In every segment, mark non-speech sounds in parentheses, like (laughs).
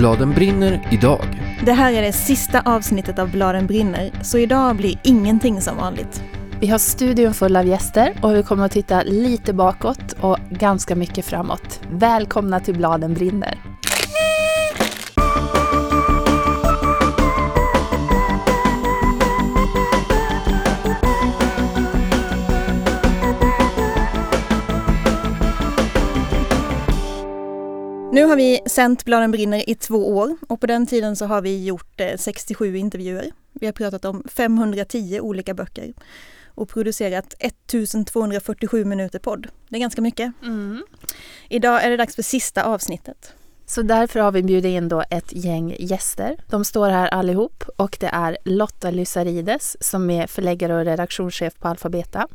Bladen brinner idag. Det här är det sista avsnittet av Bladen brinner, så idag blir ingenting som vanligt. Vi har studion full av gäster och vi kommer att titta lite bakåt och ganska mycket framåt. Välkomna till Bladen brinner! Nu har vi sänt Bladen brinner i två år och på den tiden så har vi gjort 67 intervjuer. Vi har pratat om 510 olika böcker och producerat 1247 minuter podd. Det är ganska mycket. Mm. Idag är det dags för sista avsnittet. Så därför har vi bjudit in då ett gäng gäster. De står här allihop och det är Lotta Lysarides som är förläggare och redaktionschef på Alfabeta.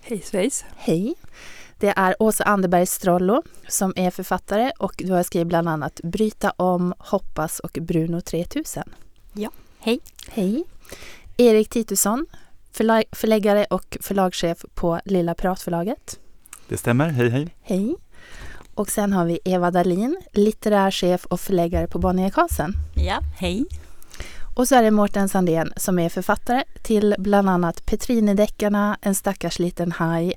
Hej svejs! Hej! Det är Åsa Anderberg Strollo som är författare och du har skrivit bland annat Bryta om, Hoppas och Bruno 3000. Ja, hej! Hej! Erik Titusson, förläggare och förlagschef på Lilla Piratförlaget. Det stämmer, hej hej! Hej! Och sen har vi Eva Dahlin, litterär chef och förläggare på Bonnier Karlsen. Ja, hej! Och så är det Mårten Sandén som är författare till bland annat Petrinedeckarna, En stackars liten haj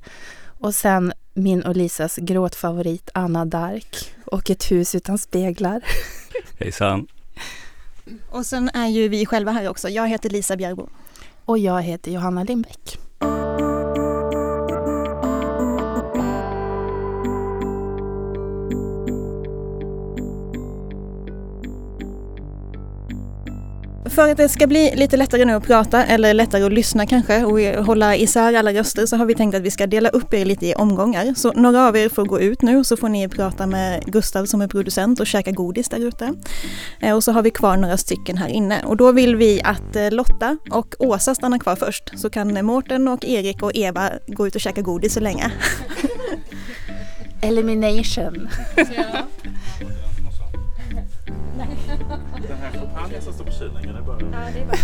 och sen min och Lisas gråtfavorit Anna Dark och Ett hus utan speglar. (laughs) Hejsan! Och sen är ju vi själva här också. Jag heter Lisa Bjärbo. Och jag heter Johanna Lindbäck. För att det ska bli lite lättare nu att prata, eller lättare att lyssna kanske och hålla isär alla röster så har vi tänkt att vi ska dela upp er lite i omgångar. Så några av er får gå ut nu så får ni prata med Gustav som är producent och käka godis där ute. Eh, och så har vi kvar några stycken här inne och då vill vi att eh, Lotta och Åsa stannar kvar först så kan Mårten och Erik och Eva gå ut och käka godis så länge. Elimination. Här champagnen som står på kylen, är bara... Ja, det är bara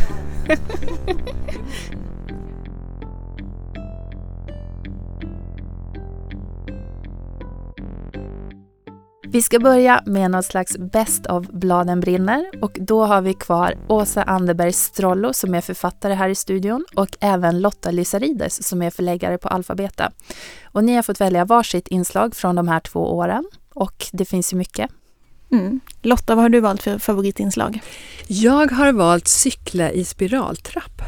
Vi ska börja med något slags bäst av Bladen brinner och då har vi kvar Åsa Anderberg Strollo som är författare här i studion och även Lotta Lysarides som är förläggare på Alfabeta. Och ni har fått välja varsitt inslag från de här två åren och det finns ju mycket. Mm. Lotta, vad har du valt för favoritinslag? Jag har valt Cykla i spiraltrapp.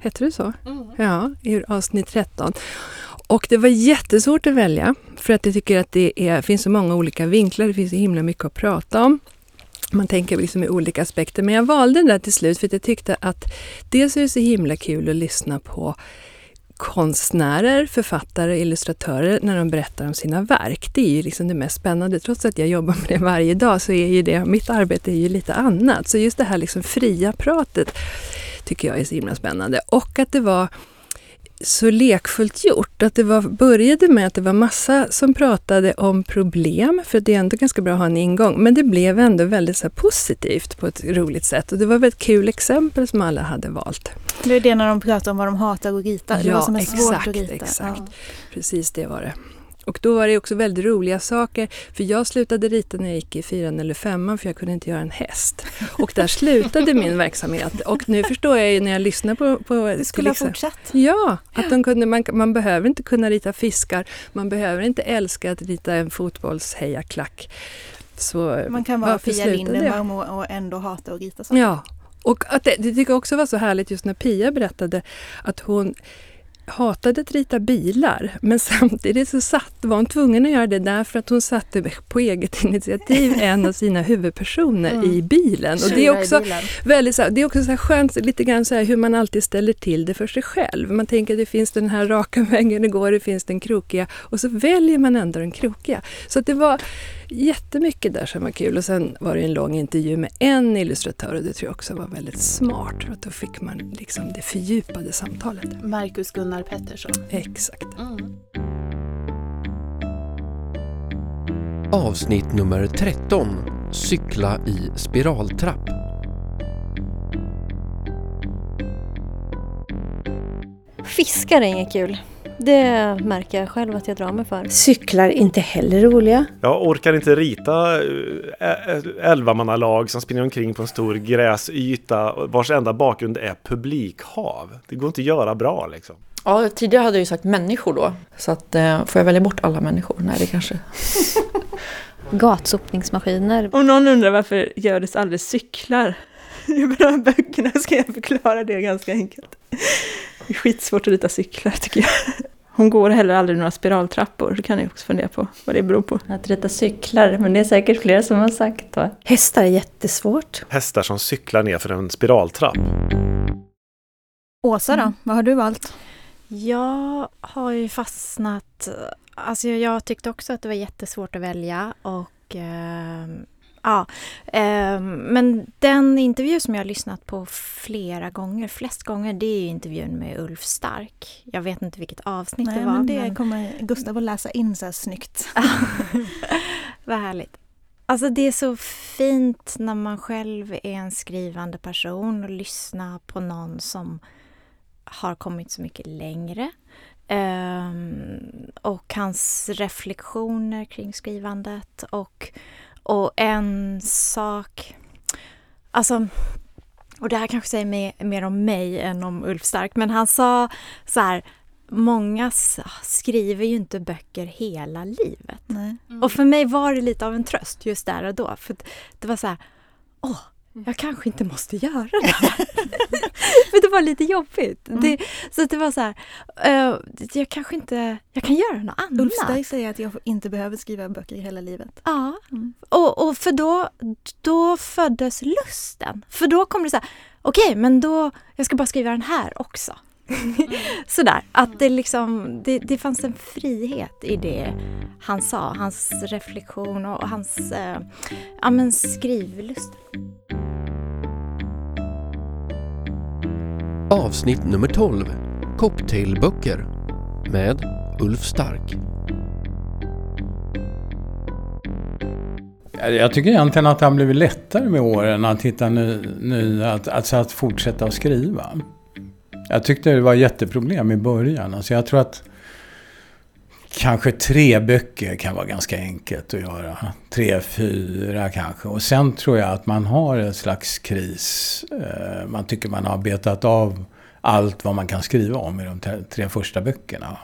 Heter det så? Mm. Ja, i avsnitt 13. Och det var jättesvårt att välja för att jag tycker att det är, finns så många olika vinklar, det finns så himla mycket att prata om. Man tänker liksom i olika aspekter. Men jag valde den där till slut för att jag tyckte att dels är det så himla kul att lyssna på konstnärer, författare, illustratörer när de berättar om sina verk. Det är ju liksom det mest spännande. Trots att jag jobbar med det varje dag så är ju det, mitt arbete är ju lite annat. Så just det här liksom fria pratet tycker jag är så himla spännande. Och att det var så lekfullt gjort. Att det var, började med att det var massa som pratade om problem, för det är ändå ganska bra att ha en ingång. Men det blev ändå väldigt så positivt på ett roligt sätt. Och det var väldigt kul exempel som alla hade valt. Det är det när de pratar om vad de hatar att rita. det vad som är exakt, svårt att rita. exakt. Ja. Precis det var det. Och då var det också väldigt roliga saker. För jag slutade rita när jag gick i fyran eller femman för jag kunde inte göra en häst. Och där slutade min verksamhet. Och nu förstår jag ju när jag lyssnar på... på Du skulle ha exempel- fortsatt. Ja, att de kunde, man, man behöver inte kunna rita fiskar. Man behöver inte älska att rita en fotbollshejaklack. Så Man kan vara Pia? Lindenbaum och, och ändå hata att rita saker. Ja, och att det, det tycker jag också var så härligt just när Pia berättade att hon hatade att rita bilar men (laughs) samtidigt så satt, var hon tvungen att göra det därför att hon satte på eget initiativ en av sina huvudpersoner Mm. i bilen. Och det är också väldigt så här, det är också så här skönt, lite grann så här hur man alltid ställer till det för sig själv. Man tänker att det finns den här raka (laughs) vägen det går, det finns den krokiga och så väljer man ändå den krokiga. Så det var jättemycket där som var kul och sen var det en lång intervju med en illustratör och det tror jag också var väldigt smart för att då fick man liksom det fördjupade samtalet. Marcus Gunnar Pettersson. Exakt. Mm. Avsnitt nummer 13. Cykla i spiraltrapp. Fiskar är inget kul. Det märker jag själv att jag drar mig för. Cyklar inte heller roliga. Jag orkar inte rita eh, elvamannalag som springer omkring på en stor gräsyta vars enda bakgrund är publikhav. Det går inte att göra bra liksom. Ja, tidigare hade jag ju sagt människor då. Så att, eh, får jag välja bort alla människor? Nej, det kanske... (laughs) Gatsopningsmaskiner. Om någon undrar varför Hjördis aldrig cyklar i de här böckerna ska jag förklara det ganska enkelt. Det är skitsvårt att rita cyklar tycker jag. Hon går heller aldrig några spiraltrappor, det kan ni också fundera på vad det beror på. Att rita cyklar, men det är säkert flera som har sagt va? Hästar är jättesvårt. Hästar som cyklar ner för en spiraltrapp. Åsa då, vad har du valt? Jag har ju fastnat, alltså jag tyckte också att det var jättesvårt att välja och eh, ja, eh, men den intervju som jag har lyssnat på flera gånger, flest gånger, det är ju intervjun med Ulf Stark. Jag vet inte vilket avsnitt Nej, det var. Men det men... kommer Gustav att läsa in så här snyggt. (laughs) vad härligt. Alltså det är så fint när man själv är en skrivande person och lyssnar på någon som har kommit så mycket längre. Um, och hans reflektioner kring skrivandet. Och, och en sak... Alltså, och det här kanske säger mer, mer om mig än om Ulf Stark, men han sa så här Många skriver ju inte böcker hela livet. Mm. Och för mig var det lite av en tröst just där och då. För det var så här, åh, jag kanske inte måste göra det (laughs) här. För det var lite jobbigt. Mm. Det, så det var så här, uh, jag kanske inte, jag kan göra något annat. Ulf Berg säger att jag inte behöver skriva böcker hela livet. Ja, mm. och, och för då, då föddes lusten. För då kom det så här, okej okay, men då, jag ska bara skriva den här också. Mm. (laughs) Sådär, att det liksom, det, det fanns en frihet i det han sa, hans reflektion och hans eh, ja, men skrivlust. Avsnitt nummer 12 Cocktailböcker med Ulf Stark. Jag tycker egentligen att det har blivit lättare med åren att hitta nu, nu att, alltså att fortsätta att skriva. Jag tyckte det var jätteproblem i början. Alltså jag tror att kanske tre böcker kan vara ganska enkelt att göra. Tre, fyra kanske. Och sen tror jag att man har en slags kris. Eh, man tycker man har betat av allt vad man kan skriva om i de tre första böckerna.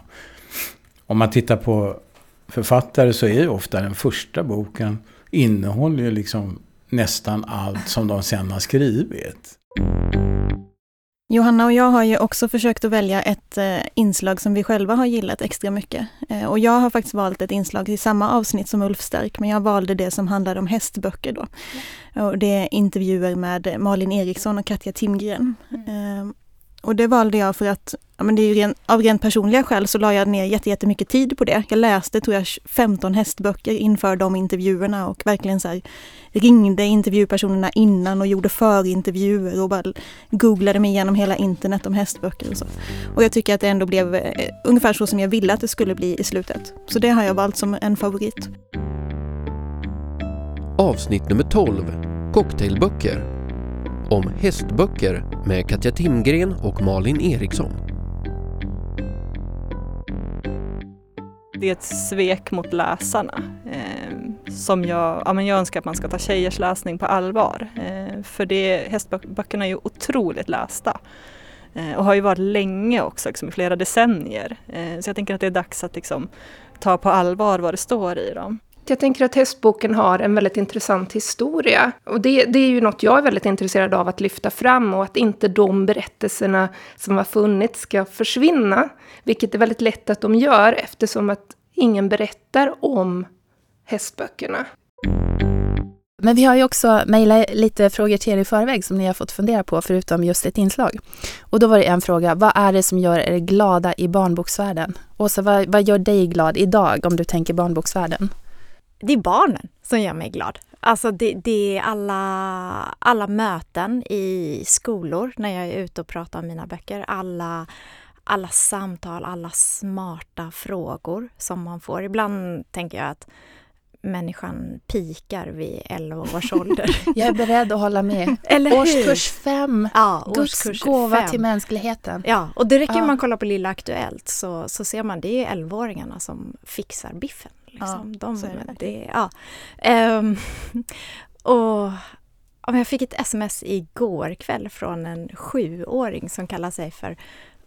Om man tittar på författare så är ju ofta den första boken innehåller ju liksom nästan allt som de sen har skrivit. Johanna och jag har ju också försökt att välja ett eh, inslag som vi själva har gillat extra mycket. Eh, och jag har faktiskt valt ett inslag i samma avsnitt som Ulf Stark, men jag valde det som handlar om hästböcker då. Mm. Och det är intervjuer med Malin Eriksson och Katja Timgren. Mm. Och det valde jag för att, ja, men det är ju ren, av rent personliga skäl så la jag ner jättemycket tid på det. Jag läste tror jag 15 hästböcker inför de intervjuerna och verkligen så här, ringde intervjupersonerna innan och gjorde förintervjuer och bara googlade mig igenom hela internet om hästböcker och så. Och jag tycker att det ändå blev eh, ungefär så som jag ville att det skulle bli i slutet. Så det har jag valt som en favorit. Avsnitt nummer 12 Cocktailböcker om hästböcker med Katja Timgren och Malin Eriksson. Det är ett svek mot läsarna eh, som jag, ja, men jag önskar att man ska ta tjejers läsning på allvar. Eh, för det, hästböckerna är ju otroligt lästa eh, och har ju varit länge också, liksom, i flera decennier. Eh, så jag tänker att det är dags att liksom, ta på allvar vad det står i dem. Jag tänker att hästboken har en väldigt intressant historia. Och det, det, är ju något jag är väldigt intresserad av att lyfta fram och att inte de berättelserna som har funnits ska försvinna. Vilket är väldigt lätt att de gör eftersom att ingen berättar om hästböckerna. Men vi har ju också mejlat lite frågor till er i förväg som ni har fått fundera på förutom just ett inslag. Och då var det en fråga, vad är det som gör er glada i barnboksvärlden? Åsa, vad, vad gör dig glad idag om du tänker barnboksvärlden? Det är barnen som gör mig glad. Alltså det, det, är alla, alla möten i skolor när jag är ute och pratar om mina böcker. Alla, alla samtal, alla smarta frågor som man får. Ibland tänker jag att människan pikar vid 11 års ålder. (laughs) Jag är beredd att hålla med. (laughs) Eller? Årskurs fem, Ja, Guds årskurs gåva fem. till mänskligheten. Ja, och det räcker Ja. man kollar på Lilla Aktuellt så, så ser man det är 11-åringarna som fixar biffen. Liksom. Ja, De, så är det det ja. Ehm, (laughs) och ja, men jag fick ett sms igår kväll från en sjuåring som kallar sig för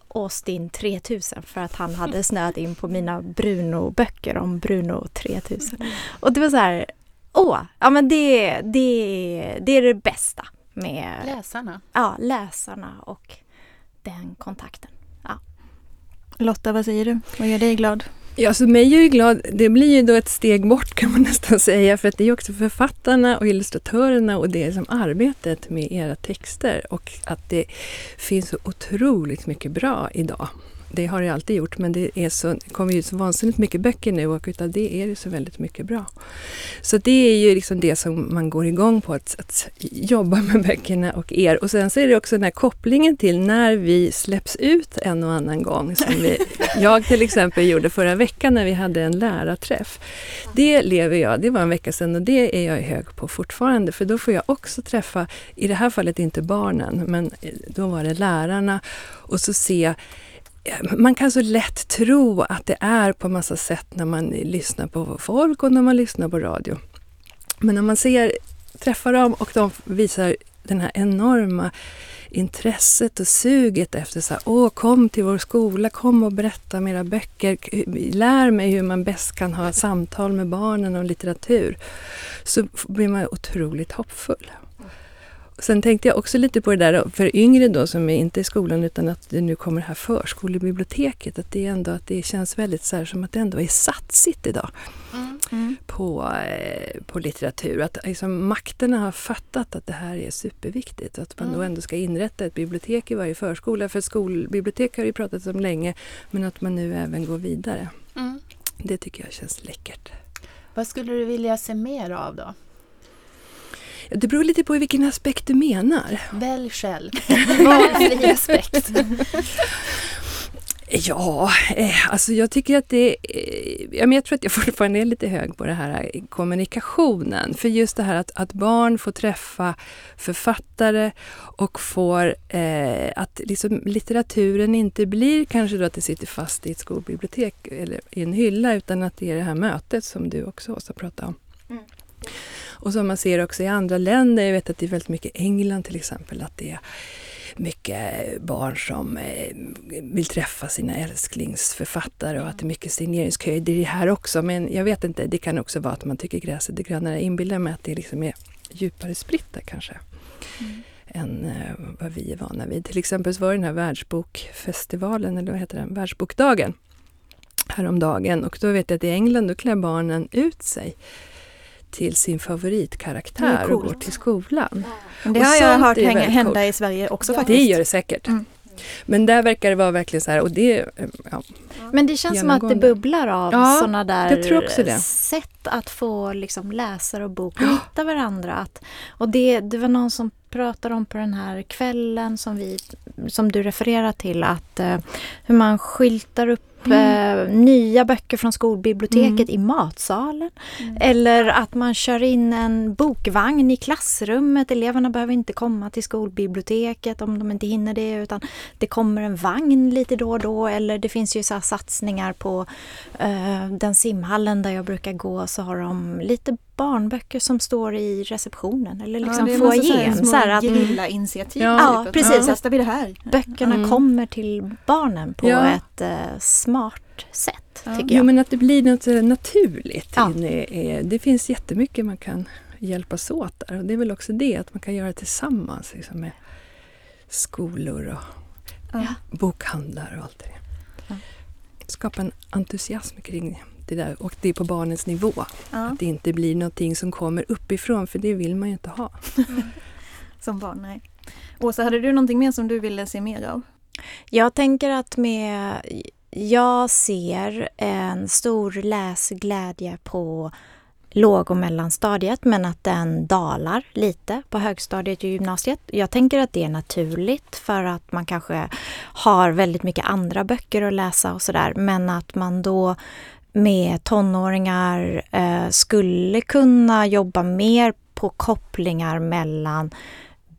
Austin 3000 för att han hade (laughs) snöat in på mina Bruno-böcker om Bruno 3000. Och det var så här, åh, ja men det, det, det är det bästa med Läsarna. ja, läsarna och den kontakten. Lotta, vad säger du? Vad gör dig glad? Ja, så mig är ju glad. Det blir ju då ett steg bort kan man (laughs) nästan säga. För att det är också författarna och illustratörerna och det som arbetet med era texter. Och att det finns så otroligt mycket bra idag. Det har det alltid gjort men det, är så, det kommer ju så vansinnigt mycket böcker nu och utav det är det så väldigt mycket bra. Så det är ju liksom det som man går igång på, att, att jobba med böckerna och er. Och sen så är det också den här kopplingen till när vi släpps ut en och annan gång. Som vi, (laughs) jag till exempel gjorde förra veckan när vi hade en lärarträff. Det lever jag, det var en vecka sedan och det är jag hög på fortfarande. För då får jag också träffa, i det här fallet inte barnen, men då var det lärarna. Och så se man kan så lätt tro att det är på massa sätt när man lyssnar på folk och när man lyssnar på radio. Men när man ser, träffar dem och de visar den här enorma intresset och suget efter så här, åh kom till vår skola, kom och berätta om era böcker, lär mig hur man bäst kan ha samtal med barnen om litteratur. Så blir man otroligt hoppfull. Sen tänkte jag också lite på det där för yngre då som är inte i skolan utan att det nu kommer det här förskolebiblioteket. Att det ändå att det känns väldigt så här som att det ändå är satsigt idag på, eh, på litteratur. Att liksom, makterna har fattat att det här är superviktigt. Att man då ändå ska inrätta ett bibliotek i varje förskola. För skolbibliotek har ju pratats om länge men att man nu även går vidare. Mm. Det tycker jag känns läckert. Vad skulle du vilja se mer av då? Det beror lite på vilken aspekt du menar. Välj själv. (laughs) Valfri aspekt. Ja, eh, alltså jag tycker att det... Eh, ja, men jag tror att jag fortfarande är lite hög på det här eh, kommunikationen. För just det här att, att barn får träffa författare och får... Eh, att liksom litteraturen inte blir kanske då att det sitter fast i ett skolbibliotek eller i en hylla utan att det är det här mötet som du också Åsa pratade om. Mm. Och som man ser också i andra länder, jag vet att det är väldigt mycket England till exempel, att det är mycket barn som eh, vill träffa sina älsklingsförfattare och att det är mycket signeringsköer. Det är det här också, men jag vet inte, det kan också vara att man tycker gräset är grönare. Inbillar mig att det liksom är djupare spritt där kanske. Mm. än eh, vad vi är vana vid. Till exempel så var det den här världsbokfestivalen, eller vad heter den, världsbokdagen häromdagen. Och då vet jag att i England då klär barnen ut sig till sin favoritkaraktär Det är och går till skolan. Men det Och har jag hört hänga, hända coolt. i Sverige också Det faktiskt. gör det säkert. Mm. Men där verkar det vara verkligen så här, och det... eh, Ja, Men det känns som att det bubblar av Ja, sådana där jag tror också det. sätt att få liksom läsare och bok att hitta varandra. Att, och det, det var någon som pratade om på den här kvällen som, vi, som du refererar till att eh, hur man skyltar upp Mm. eh, nya böcker från skolbiblioteket i matsalen. Eller att man kör in en bokvagn i klassrummet. Eleverna behöver inte komma till skolbiblioteket om de inte hinner det utan det kommer en vagn lite då och då. Eller det finns ju så satsningar på eh, den simhallen där jag brukar gå så har de lite barnböcker som står i receptionen eller liksom det är massa så här. Ja, typ. precis. Ja. Testar vi det här? Böckerna Mm. kommer till barnen på Ja. ett eh, smart sätt, tycker Jo, jag. men att det blir något eh, naturligt. Ja. Det finns jättemycket man kan hjälpas åt där. Och det är väl också det, att man kan göra det tillsammans liksom med skolor och Ja. bokhandlar och allt det Skapa en entusiasm kring det där och det är på barnens nivå. Ja. Att det inte blir någonting som kommer uppifrån, för det vill man ju inte ha. (laughs) Som barn, nej. Åsa, hade du någonting mer som du ville se mer av? Jag tänker att med... Jag ser en stor läsglädje på låg och mellanstadiet men att den dalar lite på högstadiet och gymnasiet. Jag tänker att det är naturligt för att man kanske har väldigt mycket andra böcker att läsa och sådär men att man då med tonåringar eh, skulle kunna jobba mer på kopplingar mellan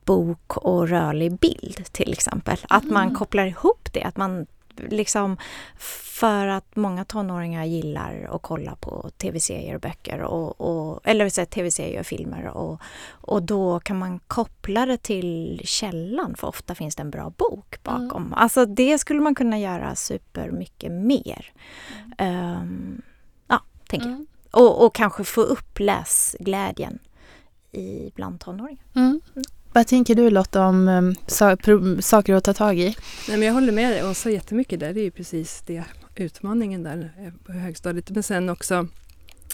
bok och rörlig bild till exempel. Att man Mm. kopplar ihop det, att man liksom för att många tonåringar gillar att kolla på tv-serier och böcker och, och eller tv-serier och filmer och, och då kan man koppla det till källan för ofta finns det en bra bok bakom. Alltså det skulle man kunna göra supermycket mer. Ehm, ja, tänker jag. Och, och kanske få upp läsglädjen i bland tonåringar. Mm. Vad tänker du Lotta om um, saker att ta tag i? Nej, men jag håller med dig Åsa jättemycket där. Det är ju precis det utmaningen där eh, på högstadiet. Men sen också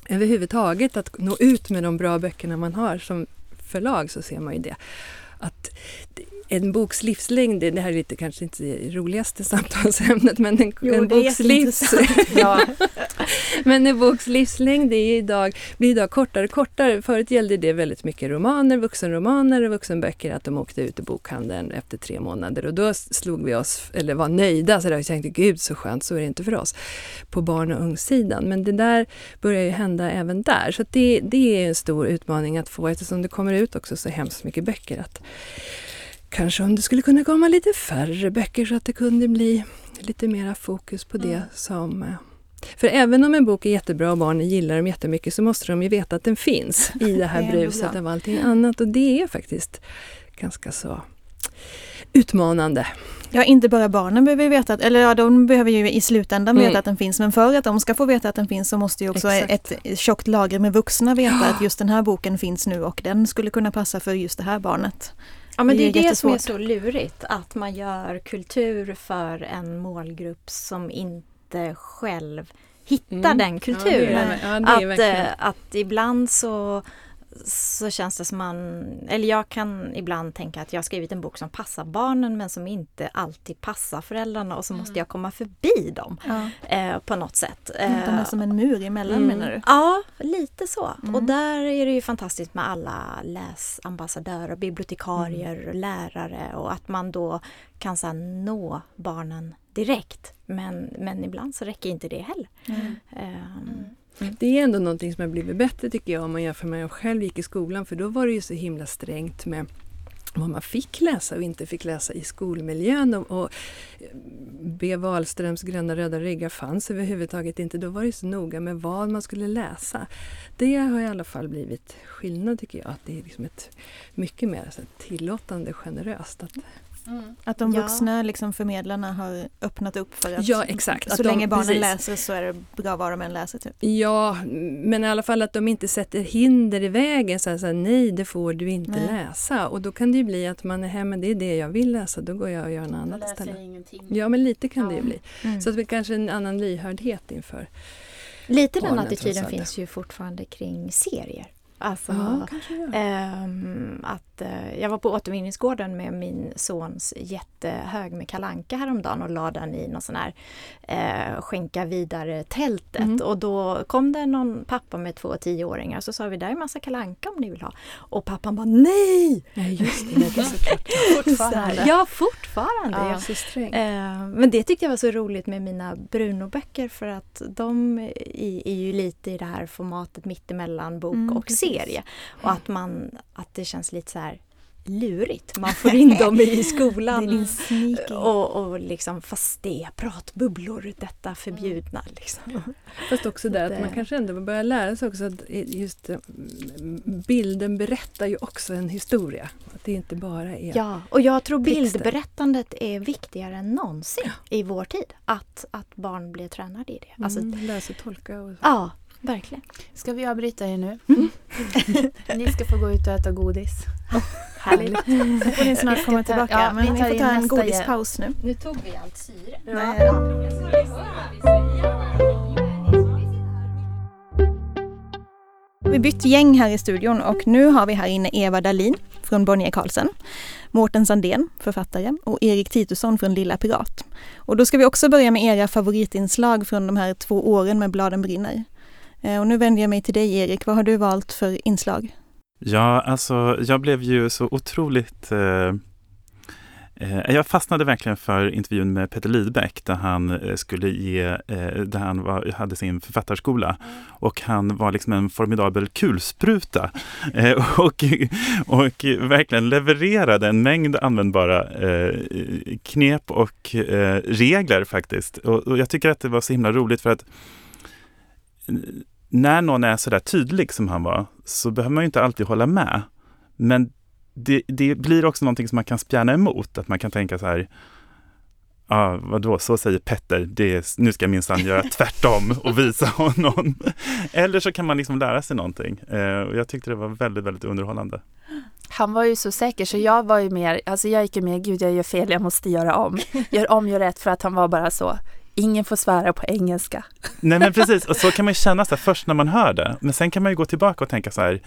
överhuvudtaget att nå ut med de bra böckerna man har som förlag så ser man ju det. Att det- en boks livslängd, det här är lite kanske inte det roligaste samtalsämnet men en, Jo, en boks livs... (laughs) Ja. men en boks livslängd är idag, blir idag kortare och kortare. Förut gällde det väldigt mycket romaner, vuxenromaner och vuxenböcker att de åkte ut i bokhandeln efter tre månader och då slog vi oss, eller var nöjda, så där, och tänkte gud så skönt, så är det inte för oss på barn och ungsidan. Men det där börjar ju hända även där. Så det, det är en stor utmaning att få eftersom det kommer ut också så hemskt mycket böcker. Att kanske om det skulle kunna komma lite färre böcker så att det kunde bli lite mera fokus på det som eh, för även om en bok är jättebra och barnen gillar den jättemycket så måste de ju veta att den finns (laughs) i det här bruset av allting annat och det är faktiskt ganska så utmanande. Ja, inte bara barnen behöver veta, att, eller ja, de behöver ju i slutändan Mm. veta att den finns, men för att de ska få veta att den finns så måste ju också Exakt. ett tjockt lager med vuxna veta Ja. att just den här boken finns nu och den skulle kunna passa för just det här barnet. Ja men det är det som är så lurigt, att man gör kultur för en målgrupp som inte själv hittar Mm. den Ja, kulturen. det ja, det är att, verkligen. eh, att ibland så så känns det som man, eller jag kan ibland tänka att jag har skrivit en bok som passar barnen men som inte alltid passar föräldrarna och så måste jag komma förbi dem Ja. eh, på något sätt. De är Eh, som en mur emellan Mm. menar du? Ja, lite så. Mm. Och där är det ju fantastiskt med alla läsambassadörer, bibliotekarier, och lärare och att man då kan så nå barnen direkt. Men, men ibland så räcker inte det heller. Mm. Det är ändå någonting som har blivit bättre tycker jag om man jämför med när jag själv gick i skolan för då var det ju så himla strängt med vad man fick läsa och inte fick läsa i skolmiljön. Och, och eh, B. Wahlströms Gröna röda ryggar fanns överhuvudtaget inte. Då var det så noga med vad man skulle läsa. Det har i alla fall blivit skillnad tycker jag. Att det är liksom ett mycket mer så tillåtande, generöst. Att, att de Ja. vuxna liksom förmedlarna har öppnat upp för att Ja, exakt. så Att de- länge barnen precis. läser så är det bra vad de än läser. Typ. Ja, men i alla fall att de inte sätter hinder i vägen. Så här, så här, nej, det får du inte Nej. läsa. Och då kan det ju bli att man är hemma, det är det jag vill läsa, då går jag och gör något annat läser istället. ingenting. Ja, men lite kan det ju bli. Mm. Så att det kanske är en annan lyhördhet inför. Lite den attityden finns ju fortfarande kring serier. Alltså, Ja, ehm, att, eh, jag var på återvinningsgården med min sons jättehög med kalanka häromdagen och la den i någon sån här eh, skänka vidare-tältet. Mm. Och då kom det någon pappa med två tioåringar så sa vi där är massa kalanka om ni vill ha. Och pappan bara nej! Nej, just det. det är såklart. (laughs) Fortfarande. Ja, fortfarande. Ja, Ja. så. Eh, men det tyckte jag var så roligt med mina Bruno-böcker för att de är, är ju lite i det här formatet mittemellan bok Mm, och precis. Serie. Och att, man, att det känns lite så här lurigt. Man får in (laughs) dem i skolan. Och, och liksom, fast det är pratbubblor, detta förbjudna. Liksom. Fast också där att man kanske ändå börjar lära sig också att just eh, bilden berättar ju också en historia. Att det inte bara är Ja, och jag tror bildberättandet är viktigare än någonsin i vår tid. Att, att barn blir tränade i det. Alltså, mm, läsa och tolka. Och... Ja, verkligen. Ska vi avbryta er nu? Mm. (laughs) ni ska få gå ut och äta godis. Härligt. (laughs) Så får ni snart komma tillbaka. Ja, men vi tar får ta en godispaus nu. Nu tog vi allt syre. Nej. Vi bytt gäng här i studion och nu har vi här inne Eva Dalin från Bonnier Carlsen, Mårten Sandén, författare, och Erik Titusson från Lilla Pirat. Och då ska vi också börja med era favoritinslag från de här två åren med Bladen brinner. Eh, Och nu vänder jag mig till dig Erik, vad har du valt för inslag? Ja, alltså jag blev ju så otroligt eh, Eh, jag fastnade verkligen för intervjun med Peter Lidbeck där han eh, skulle ge, eh, där han var, hade sin författarskola. Och han var liksom en formidabel kulspruta (laughs) och, och verkligen levererade en mängd användbara knep och regler faktiskt. Och jag tycker att det var så himla roligt för att när någon är så där tydlig som han var så behöver man ju inte alltid hålla med. Men det, det, blir också någonting som man kan spjärna emot. Att man kan tänka så här, ja ah, vadå, så säger Petter, det är, nu ska jag minsann göra (laughs) tvärtom och visa honom. Eller så kan man liksom lära sig någonting. Eh, och jag tyckte det var väldigt, väldigt underhållande. Han var ju så säker så jag var ju mer, alltså jag gick ju med, gud jag gör fel, jag måste göra om. Gör om, gör rätt för att han var bara så, ingen får svära på engelska. Nej men precis, och så kan man ju känna så här, först när man hör det. Men sen kan man ju gå tillbaka och tänka så här,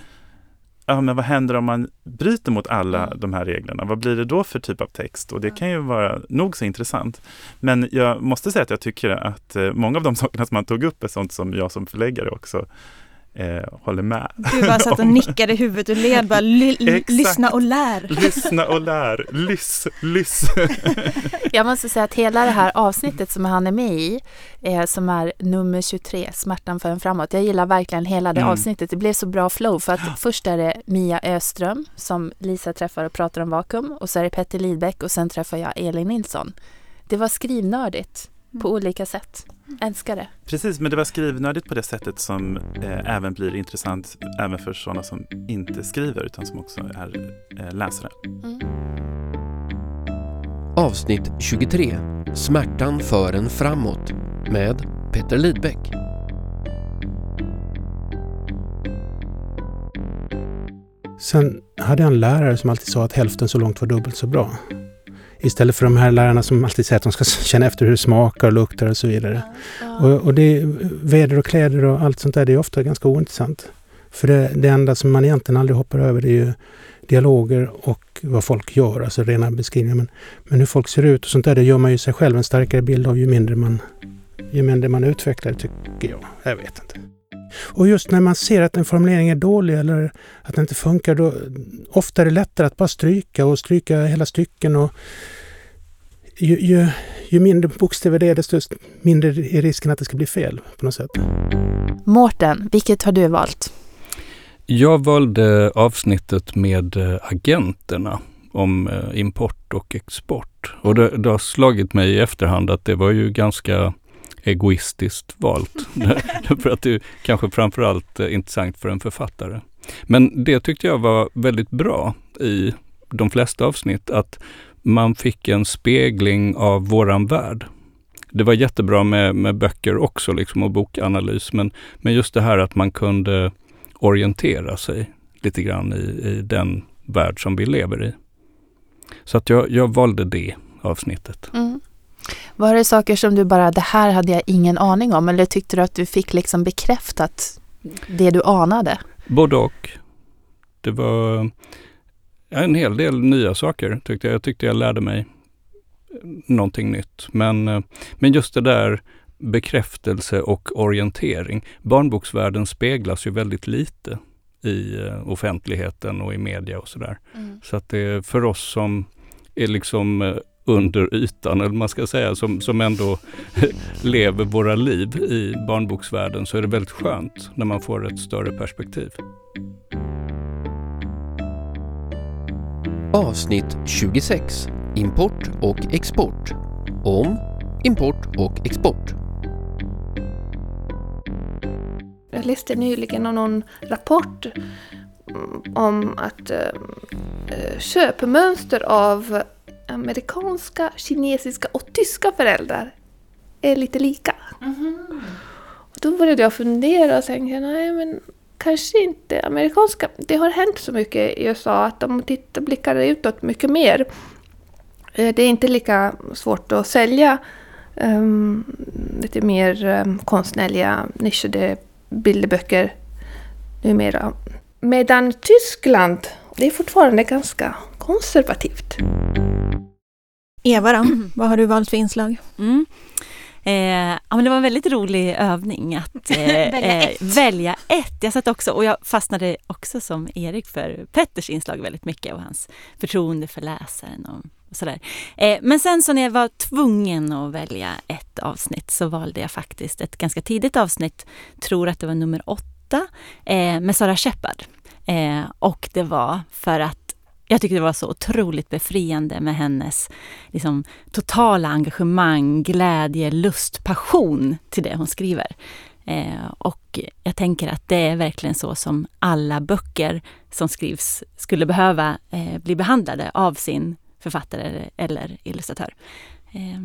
ja, men vad händer om man bryter mot alla mm. de här reglerna? Vad blir det då för typ av text? Och det kan ju vara nog så intressant. Men jag måste säga att jag tycker att eh, många av de sakerna som man tog upp är sånt som jag som förläggare också eh, håller med. Du bara satt och (laughs) nickade huvudet och led, bara lyssna och lär. Lyssna och lär, lyss, lyss. (laughs) Jag måste säga att hela det här avsnittet som han är med i, eh, som är nummer 23, Smärtan för en framåt. Jag gillar verkligen hela det mm. avsnittet. Det blev så bra flow för att (gasps) först är det Mia Öström som Lisa träffar och pratar om vakuum och så är det Petter Lidbeck och sen träffar jag Elin Nilsson. Det var skrivnördigt på mm. olika sätt. Älskar det. Precis, men det var skrivnördigt på det sättet som eh, även blir intressant även för sådana som inte skriver utan som också är eh, läsare. Mm. Avsnitt 23 Smärtan för en framåt med Peter Lidbeck. Sen hade jag en lärare som alltid sa att hälften så långt var dubbelt så bra. Istället för de här lärarna som alltid säger att de ska känna efter hur det smakar och luktar och så vidare. Och, och det, väder och kläder och allt sånt där, det är ofta ganska ointressant. För det, det enda som man egentligen aldrig hoppar över det är ju dialoger och vad folk gör, alltså rena beskrivningar. Men, men hur folk ser ut och sånt där, det gör man ju sig själv en starkare bild av ju mindre man, ju mindre man utvecklar, tycker jag. Jag vet inte. Och just när man ser att en formulering är dålig eller att den inte funkar, då ofta är det lättare att bara stryka och stryka hela stycken. Och ju, ju, ju mindre bokstäver det är, desto mindre är risken att det ska bli fel på något sätt. Mårten, vilket har du valt? Jag valde avsnittet med eh, agenterna om eh, import och export. Och det, det har slagit mig i efterhand att det var ju ganska egoistiskt valt. (laughs) för att det är kanske framförallt är intressant för en författare. Men det tyckte jag var väldigt bra i de flesta avsnitt, att man fick en spegling av våran värld. Det var jättebra med, med böcker också liksom och bokanalys, men, men just det här att man kunde orientera sig lite grann i, i den värld som vi lever i. Så att jag, jag valde det avsnittet. Mm. Var det saker som du bara, det här hade jag ingen aning om, eller tyckte du att du fick liksom bekräftat det du anade? Både och. Det var en hel del nya saker tyckte jag. Jag tyckte jag lärde mig någonting nytt. Men, men just det där bekräftelse och orientering. Barnboksvärlden speglas ju väldigt lite i eh, offentligheten och i media och sådär. Mm. Så att det för oss som är liksom eh, under ytan, eller man ska säga, som, som ändå (laughs) lever våra liv i barnboksvärlden, så är det väldigt skönt när man får ett större perspektiv. Avsnitt 26 Import och export om import och export. Jag läste nyligen någon rapport om att äh, köpmönster av amerikanska, kinesiska och tyska föräldrar är lite lika. Mm. då började jag fundera och tänkte, nej men kanske inte amerikanska. Det har hänt så mycket i USA att de tittar, blickar utåt mycket mer. Eh, det är inte lika svårt att sälja um, lite mer um, konstnärliga nischade bilderböcker numera. Medan Tyskland, det är fortfarande ganska konservativt. Eva då, vad har du valt för inslag? Mm. Eh, ja, men det var en väldigt rolig övning att (laughs) eh, välja, ett. Eh, välja, ett. Jag satt också och jag fastnade också som Erik för Petters inslag väldigt mycket och hans förtroende för läsaren och sådär. Eh, men sen så när jag var tvungen att välja ett avsnitt så valde jag faktiskt ett ganska tidigt avsnitt, tror att det var nummer åtta, eh, med Sara Shepard. Eh, och det var för att jag tyckte det var så otroligt befriande med hennes liksom, totala engagemang, glädje, lust, passion till det hon skriver. Eh, och jag tänker att det är verkligen så som alla böcker som skrivs skulle behöva eh, bli behandlade av sin författare eller illustratör. Eh,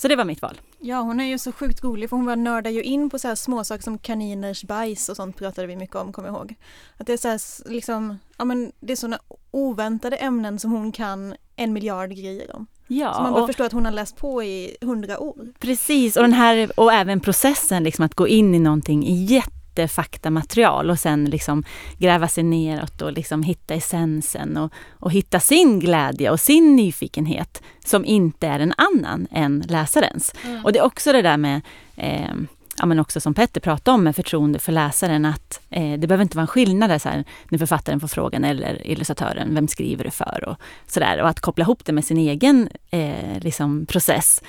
så det var mitt val. Ja, hon är ju så sjukt rolig för hon bara nördar ju in på så här småsaker som kaniners bajs och sånt pratade vi mycket om, kommer jag ihåg. Att det är så här, liksom, ja men det är sådana oväntade ämnen som hon kan en miljard grejer om. Ja, så man bara och- förstår att hon har läst på i hundra år. Precis, och, den här, och även processen liksom att gå in i någonting i jättefaktamaterial och sen liksom gräva sig neråt och liksom hitta essensen och, och hitta sin glädje och sin nyfikenhet som inte är en annan än läsarens. Mm. Och det är också det där med eh, Ja, men också som Petter pratade om med förtroende för läsaren att eh, det behöver inte vara en skillnad där, så här, när författaren får frågan eller illustratören, vem skriver du för? Och, sådär, och att koppla ihop det med sin egen eh, liksom, process.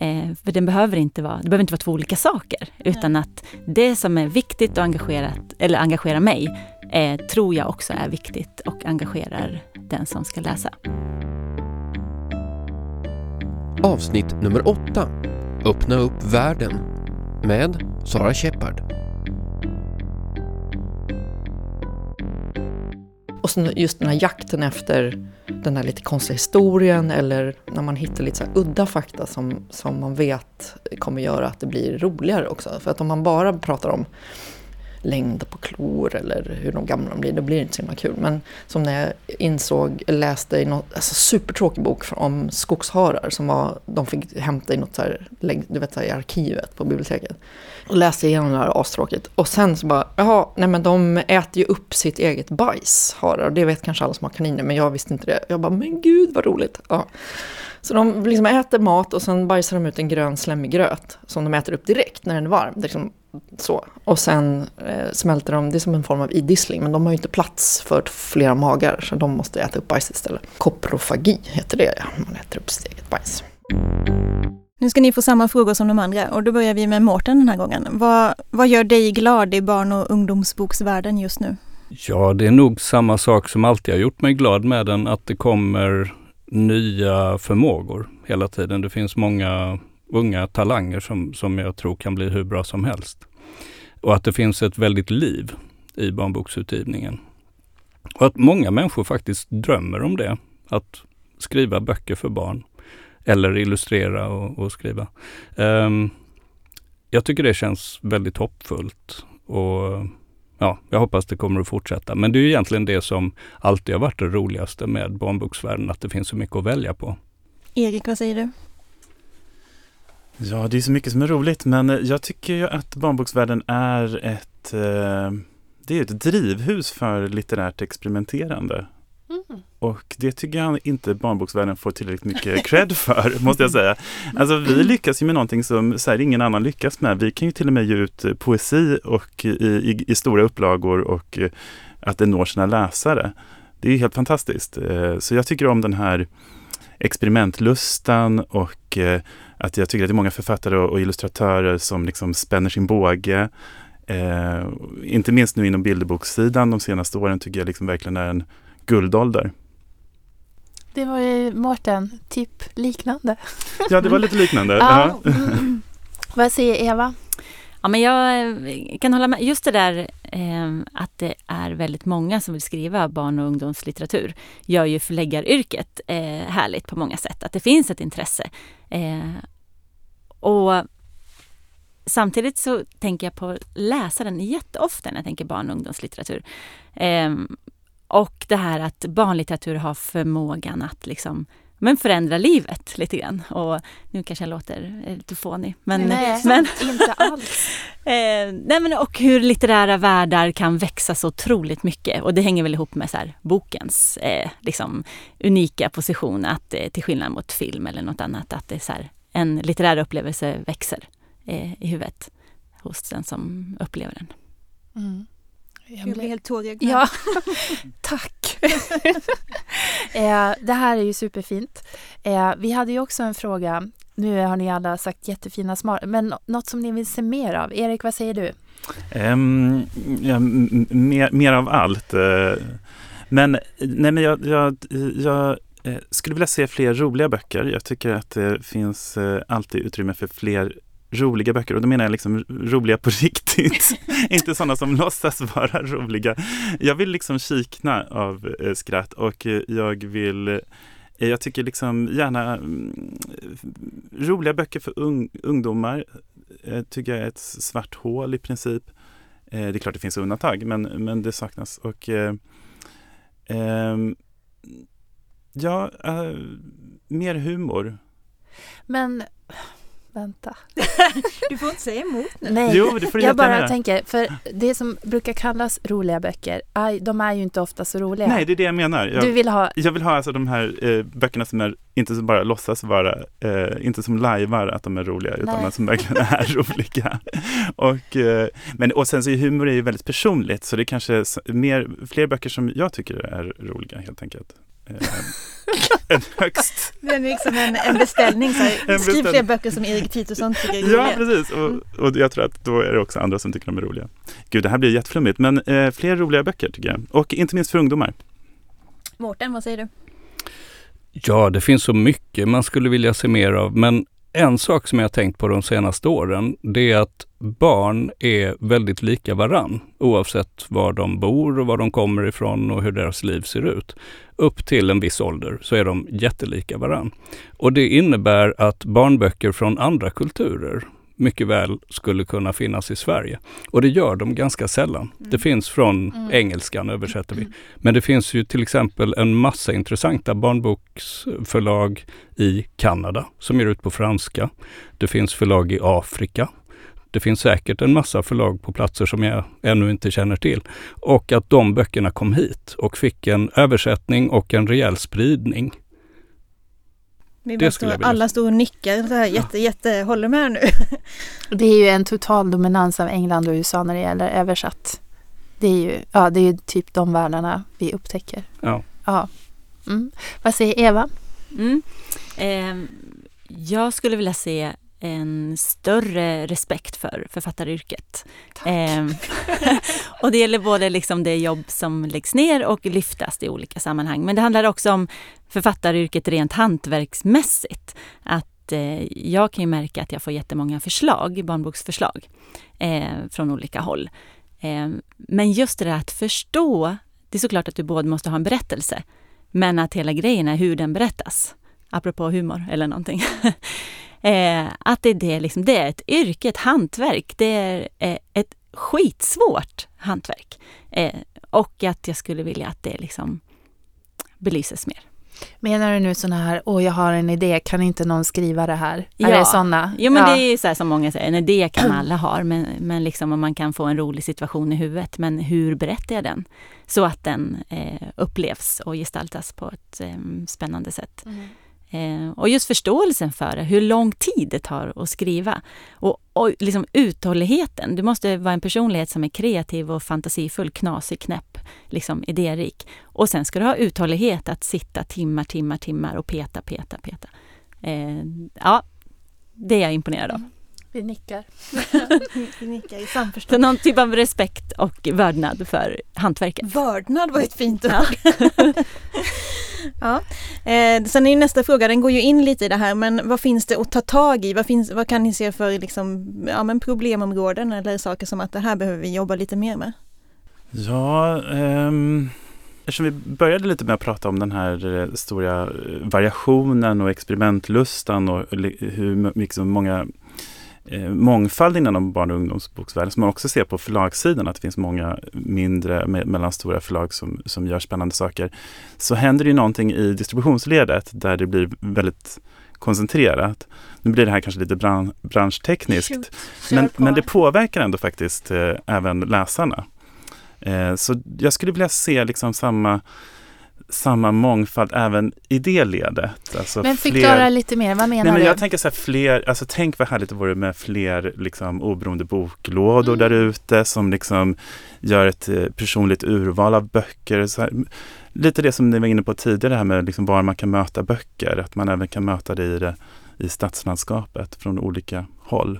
Eh, för den behöver inte vara, det behöver inte vara två olika saker. Utan att det som är viktigt och engagerat, eller engagerar mig eh, tror jag också är viktigt och engagerar den som ska läsa. Avsnitt nummer åtta. Öppna upp världen. Med Sara Shepard. Och sen just den här jakten efter den här lite konstiga historien eller när man hittar lite så här udda fakta som, som man vet kommer göra att det blir roligare också. För att om man bara pratar om längd på klor eller hur de gamla de blir, då blir det inte så himla kul. Men som när jag insåg, läste i något alltså supertråkig bok om skogsharar som var, de fick hämta i något så här, du vet så här, i arkivet på biblioteket. Och läste igenom det här astråkigt. Och sen så bara, jaha, nej men de äter ju upp sitt eget bajs, harar. Och det vet kanske alla som har kaniner, men jag visste inte det. Jag bara, men gud vad roligt. Ja. Så de liksom äter mat och sen bajsar de ut en grön slemmig gröt som de äter upp direkt när den är varm. Det är Liksom så. Och sen eh, smälter de, det är som en form av idissling, men de har ju inte plats för flera magar så de måste äta upp bajs istället. Koprofagi heter det, ja. man äter upp sitt eget bajs. Nu ska ni få samma frågor som de andra och då börjar vi med Mårten den här gången. Vad, vad gör dig glad i barn och ungdomsboksvärlden just nu? Ja, det är nog samma sak som alltid har gjort mig glad med den, att det kommer nya förmågor hela tiden. Det finns många unga talanger som, som jag tror kan bli hur bra som helst. Och att det finns ett väldigt liv i barnboksutgivningen. Och att många människor faktiskt drömmer om det, att skriva böcker för barn. Eller illustrera och, och skriva. Ehm, jag tycker det känns väldigt hoppfullt. Och ja, jag hoppas det kommer att fortsätta. Men det är ju egentligen det som alltid har varit det roligaste med barnboksvärlden, att det finns så mycket att välja på. Erik, vad säger du? Ja, det är så mycket som är roligt, men jag tycker ju att barnboksvärlden är ett, eh, det är ett drivhus för litterärt experimenterande. Mm. Och det tycker jag inte barnboksvärlden får tillräckligt mycket cred för, (laughs) måste jag säga. Alltså vi lyckas ju med någonting som så här, ingen annan lyckas med. Vi kan ju till och med ge ut eh, poesi och i, i, i stora upplagor och eh, att det når sina läsare. Det är ju helt fantastiskt. Eh, Så jag tycker om den här experimentlustan och eh, att jag tycker att det är många författare och, och illustratörer som liksom spänner sin båge. Eh, inte minst nu inom bilderbokssidan de senaste åren tycker jag liksom verkligen är en guldålder. Det var ju Mårten, typ liknande. Ja, det var lite liknande. (laughs) Ja. Ja. Vad säger Eva? Ja, men jag eh, kan hålla med. Just det där eh, att det är väldigt många som vill skriva barn och ungdomslitteratur gör ju förläggaryrket eh, härligt på många sätt. Att det finns ett intresse. Eh, och samtidigt så tänker jag på läsaren jätteofta när jag tänker barn och ungdomslitteratur. Och det här att barnlitteratur har förmågan att liksom men förändra livet lite grann. Och nu kanske jag låter lite fånig. Men, Nej, men, inte alls. (laughs) Eh, nej men och hur litterära världar kan växa så otroligt mycket. Och det hänger väl ihop med så här, bokens eh, liksom, unika position. Att eh, till skillnad mot film eller något annat, att det är så här, en litterär upplevelse växer eh, i huvudet hos den som upplever den. Mm. Jag blir helt tårögd. Ja, (laughs) (laughs) tack. (laughs) eh, det här är ju superfint. Eh, vi hade ju också en fråga. Nu har ni alla sagt jättefina svar, men något som ni vill se mer av. Erik, vad säger du? Um, ja, mer, mer av allt. eh. Men, nej, men jag, jag, jag skulle vilja se fler roliga böcker. Jag tycker att det finns alltid utrymme för fler roliga böcker. Och då menar jag liksom roliga på (laughs) riktigt. Inte sådana som låtsas vara roliga. Jag vill liksom kikna av eh, skratt och eh, jag vill eh, jag tycker liksom gärna mm, roliga böcker för un, ungdomar eh, tycker jag är ett svart hål i princip. Eh, det är klart det finns undantag, men, men det saknas. Och eh, ehm, ja, eh, mer humor. Men vänta. Du får inte säga emot nu. Nej, Jo, det får du jag bara göra. tänker, för det som brukar kallas roliga böcker, de är ju inte ofta så roliga. Nej, det är det jag menar. Jag, Du vill ha- jag vill ha alltså de här eh, böckerna som är inte som bara låtsas vara, eh, inte som lajvar att de är roliga, utan Nej. som verkligen är (laughs) roliga. Och, eh, men, och sen så är humor är ju väldigt personligt, så det är kanske mer, fler böcker som jag tycker är roliga helt enkelt. Eh, än högst. Det är liksom en, en beställning. Så här, En skriv fler böcker som Erik Titusson tycker är Ja, roliga. precis. Och, och jag tror att då är det också andra som tycker de är roliga. Gud, det här blir jätteflummigt, men eh, fler roliga böcker tycker jag. Och inte minst för ungdomar. Mårten, vad säger du? Ja, det finns så mycket man skulle vilja se mer av, men en sak som jag har tänkt på de senaste åren, det är att barn är väldigt lika varann, oavsett var de bor och var de kommer ifrån och hur deras liv ser ut. Upp till en viss ålder så är de jättelika varann. Och det innebär att barnböcker från andra kulturer mycket väl skulle kunna finnas i Sverige. Och det gör de ganska sällan. Det finns från Mm. engelskan översätter vi. Men det finns ju till exempel en massa intressanta barnboksförlag i Kanada som ger ut på franska. Det finns förlag i Afrika. Det finns säkert en massa förlag på platser som jag ännu inte känner till. Och att de böckerna kom hit och fick en översättning och en rejäl spridning. Vi Det skulle jag vilja alla står och nickar så här, jätte, jätte, håller med nu. (laughs) Det är ju en total dominans av England och USA när det gäller översatt. Det är ju, ja, det är ju typ de världarna vi upptäcker. Ja. Ja. Mm. Vad säger Eva? Mm. Eh, jag skulle vilja se en större respekt för författaryrket. Eh, (laughs) och det gäller både liksom det jobb som läggs ner och lyftas i olika sammanhang. Men det handlar också om författaryrket rent hantverksmässigt. Att eh, jag kan ju märka att jag får jättemånga förslag, barnboksförslag, eh, från olika håll. Eh, men just det där att förstå, det är såklart att du både måste ha en berättelse, men att hela grejen är hur den berättas. Apropå humor eller någonting. (laughs) eh, att det är, det, liksom, det är ett yrke, ett hantverk. Det är eh, ett skitsvårt hantverk. Eh, och att jag skulle vilja att det liksom belyses mer. Menar du nu sådana här, åh jag har en idé, kan inte någon skriva det här? Är det sådana? Jo men ja. det är ju så som många säger, en idé kan alla ha, men, men liksom om man kan få en rolig situation i huvudet, men hur berättar jag den? Så att den eh, upplevs och gestaltas på ett eh, spännande sätt. Mm. Eh, och just förståelsen för det, hur lång tid det tar att skriva. Och, och liksom uthålligheten. Du måste vara en personlighet som är kreativ och fantasifull, knasig, knäpp, liksom idérik. Och sen ska du ha uthållighet att sitta timmar, timmar, timmar och peta, peta, peta. Eh, ja, det är jag imponerad av. Vi nickar. (laughs) Vi nickar i Så samförstånd. någon typ av respekt och vördnad för hantverket. Vördnad var ett fint ord. (laughs) Ja. Eh, sen är ju nästa fråga, den går ju in lite i det här, men vad finns det att ta tag i? Vad, finns, vad kan ni se för liksom, ja, men problemområden eller saker som att det här behöver vi jobba lite mer med? Ja, ehm, eftersom vi började lite med att prata om den här eh, stora eh, variationen och experimentlustan och hur liksom många eh, mångfald inom barn och ungdomsboksvärlden som man också ser på förlagssidan, att det finns många mindre, me- mellanstora förlag som, som gör spännande saker, så händer det ju någonting i distributionsledet där det blir väldigt koncentrerat. Nu blir det här kanske lite bran- branschtekniskt, Shoot. Men, men det påverkar ändå faktiskt eh, även läsarna. Eh, så jag skulle vilja se liksom samma, samma mångfald även i det ledet. Alltså men förklara fler... lite mer, vad menar Nej, men du? Jag tänker så här, fler, alltså tänk vad härligt det vore med fler liksom, oberoende boklådor Mm. där ute som liksom gör ett eh, personligt urval av böcker. Här, lite det som ni var inne på tidigare, det här med liksom var man kan möta böcker, att man även kan möta det i, det, i stadslandskapet från olika håll.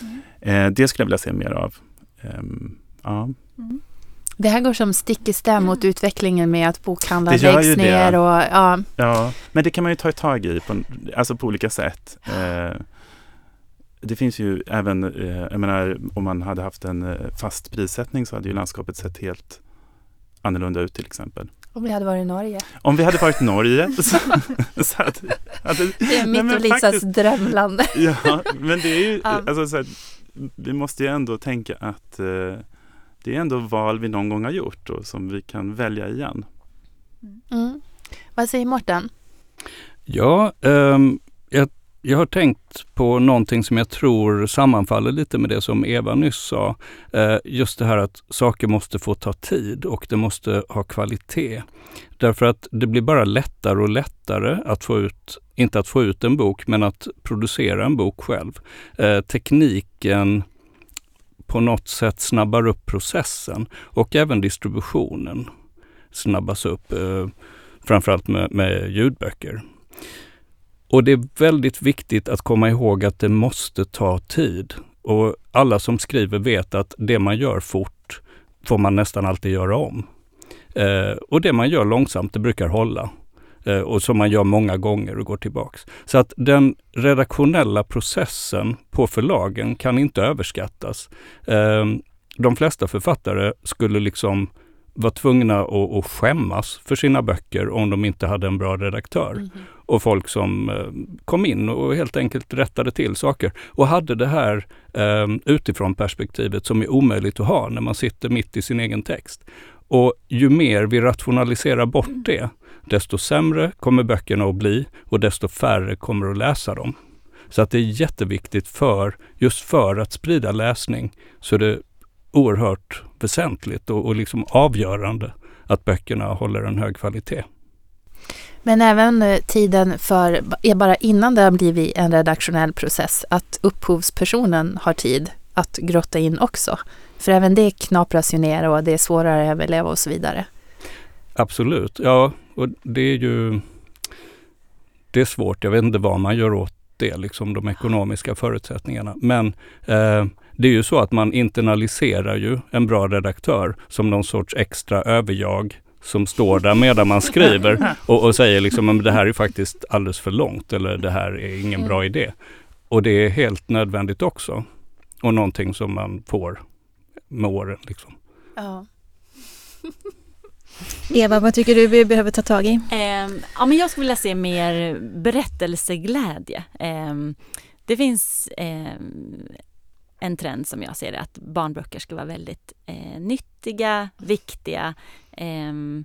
Mm. Eh, det skulle jag vilja se mer av. Ehm, ja. Det här går som stick i stäv mot utvecklingen med att bokhandlar läggs det. ner och ja. Ja, men det kan man ju ta tag i på, alltså på olika sätt. Eh, det finns ju även, eh, jag menar om man hade haft en eh, fast prissättning så hade ju landskapet sett helt annorlunda ut till exempel. Om vi hade varit i Norge. Om vi hade varit i Norge (laughs) så, så hade, hade, Det är mitt och Lisas faktiskt- drömland. Ja, men det är ju, alltså, så här, vi måste ju ändå tänka att eh, det är ändå val vi någon gång har gjort och som vi kan välja igen. Mm. Vad säger Mårten? Ja, ehm, jag, jag har tänkt på någonting som jag tror sammanfaller lite med det som Eva nyss sa. Eh, just det här att saker måste få ta tid och det måste ha kvalitet. Därför att det blir bara lättare och lättare att få ut, inte att få ut en bok, men att producera en bok själv. Eh, tekniken på något sätt snabbar upp processen och även distributionen snabbas upp, eh, framförallt med, med ljudböcker. Och det är väldigt viktigt att komma ihåg att det måste ta tid. Och alla som skriver vet att det man gör fort får man nästan alltid göra om. Eh, och det man gör långsamt, det brukar hålla. Eh, och som man gör många gånger och går tillbaks. Så att den redaktionella processen på förlagen kan inte överskattas. Eh, de flesta författare skulle liksom vara tvungna att, att skämmas för sina böcker om de inte hade en bra redaktör. Och folk som eh, kom in och helt enkelt rättade till saker. Och hade det här eh, utifrån perspektivet som är omöjligt att ha när man sitter mitt i sin egen text. Och ju mer vi rationaliserar bort det, desto sämre kommer böckerna att bli och desto färre kommer att läsa dem. Så att det är jätteviktigt för, just för att sprida läsning, så är det oerhört väsentligt och, och liksom avgörande att böckerna håller en hög kvalitet. Men även eh, tiden för, är bara innan det har blivit en redaktionell process, att upphovspersonen har tid att grotta in också. För även det knapras ju ner och det är svårare att överleva och så vidare. Absolut, ja, och det är ju det är svårt. Jag vet inte vad man gör åt det, liksom de ekonomiska förutsättningarna. Men eh, det är ju så att man internaliserar ju en bra redaktör som någon sorts extra överjag som står där medan man skriver (laughs) och, och säger liksom men det här är faktiskt alldeles för långt eller det här är ingen bra idé. Och det är helt nödvändigt också. Och någonting som man får med åren. Liksom. Ja. (laughs) Eva, vad tycker du vi behöver ta tag i? Eh, ja, men jag skulle vilja se mer berättelseglädje. Eh, det finns eh, en trend som jag ser det, att barnböcker ska vara väldigt eh, nyttiga, viktiga. Ehm,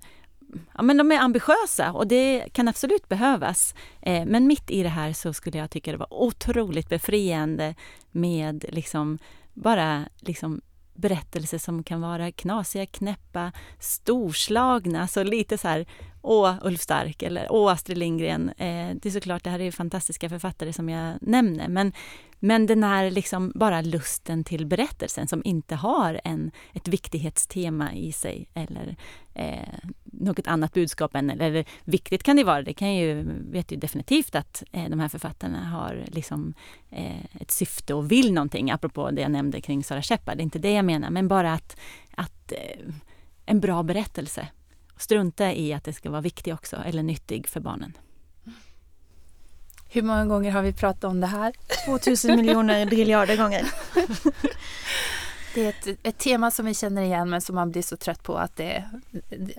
ja, men de är ambitiösa och det kan absolut behövas. Eh, men mitt i det här så skulle jag tycka det var otroligt befriande med liksom bara liksom berättelser som kan vara knasiga, knäppa, storslagna, så lite så här Åh, Ulf Stark eller Åh, Astrid Lindgren. Eh, det är såklart, det här är fantastiska författare som jag nämner, men, men den här liksom bara lusten till berättelsen som inte har en, ett viktighetstema i sig eller eh, något annat budskap än, eller, viktigt kan det vara, det kan ju, vet ju definitivt att eh, de här författarna har liksom eh, ett syfte och vill någonting, apropå det jag nämnde kring Sara Shepard, det är inte det jag menar, men bara att, att eh, en bra berättelse strunta i att det ska vara viktig också eller nyttig för barnen. Hur många gånger har vi pratat om det här? (laughs) 2000 miljoner driljarder gånger. (laughs) Det är ett, ett tema som vi känner igen men som man blir så trött på att det,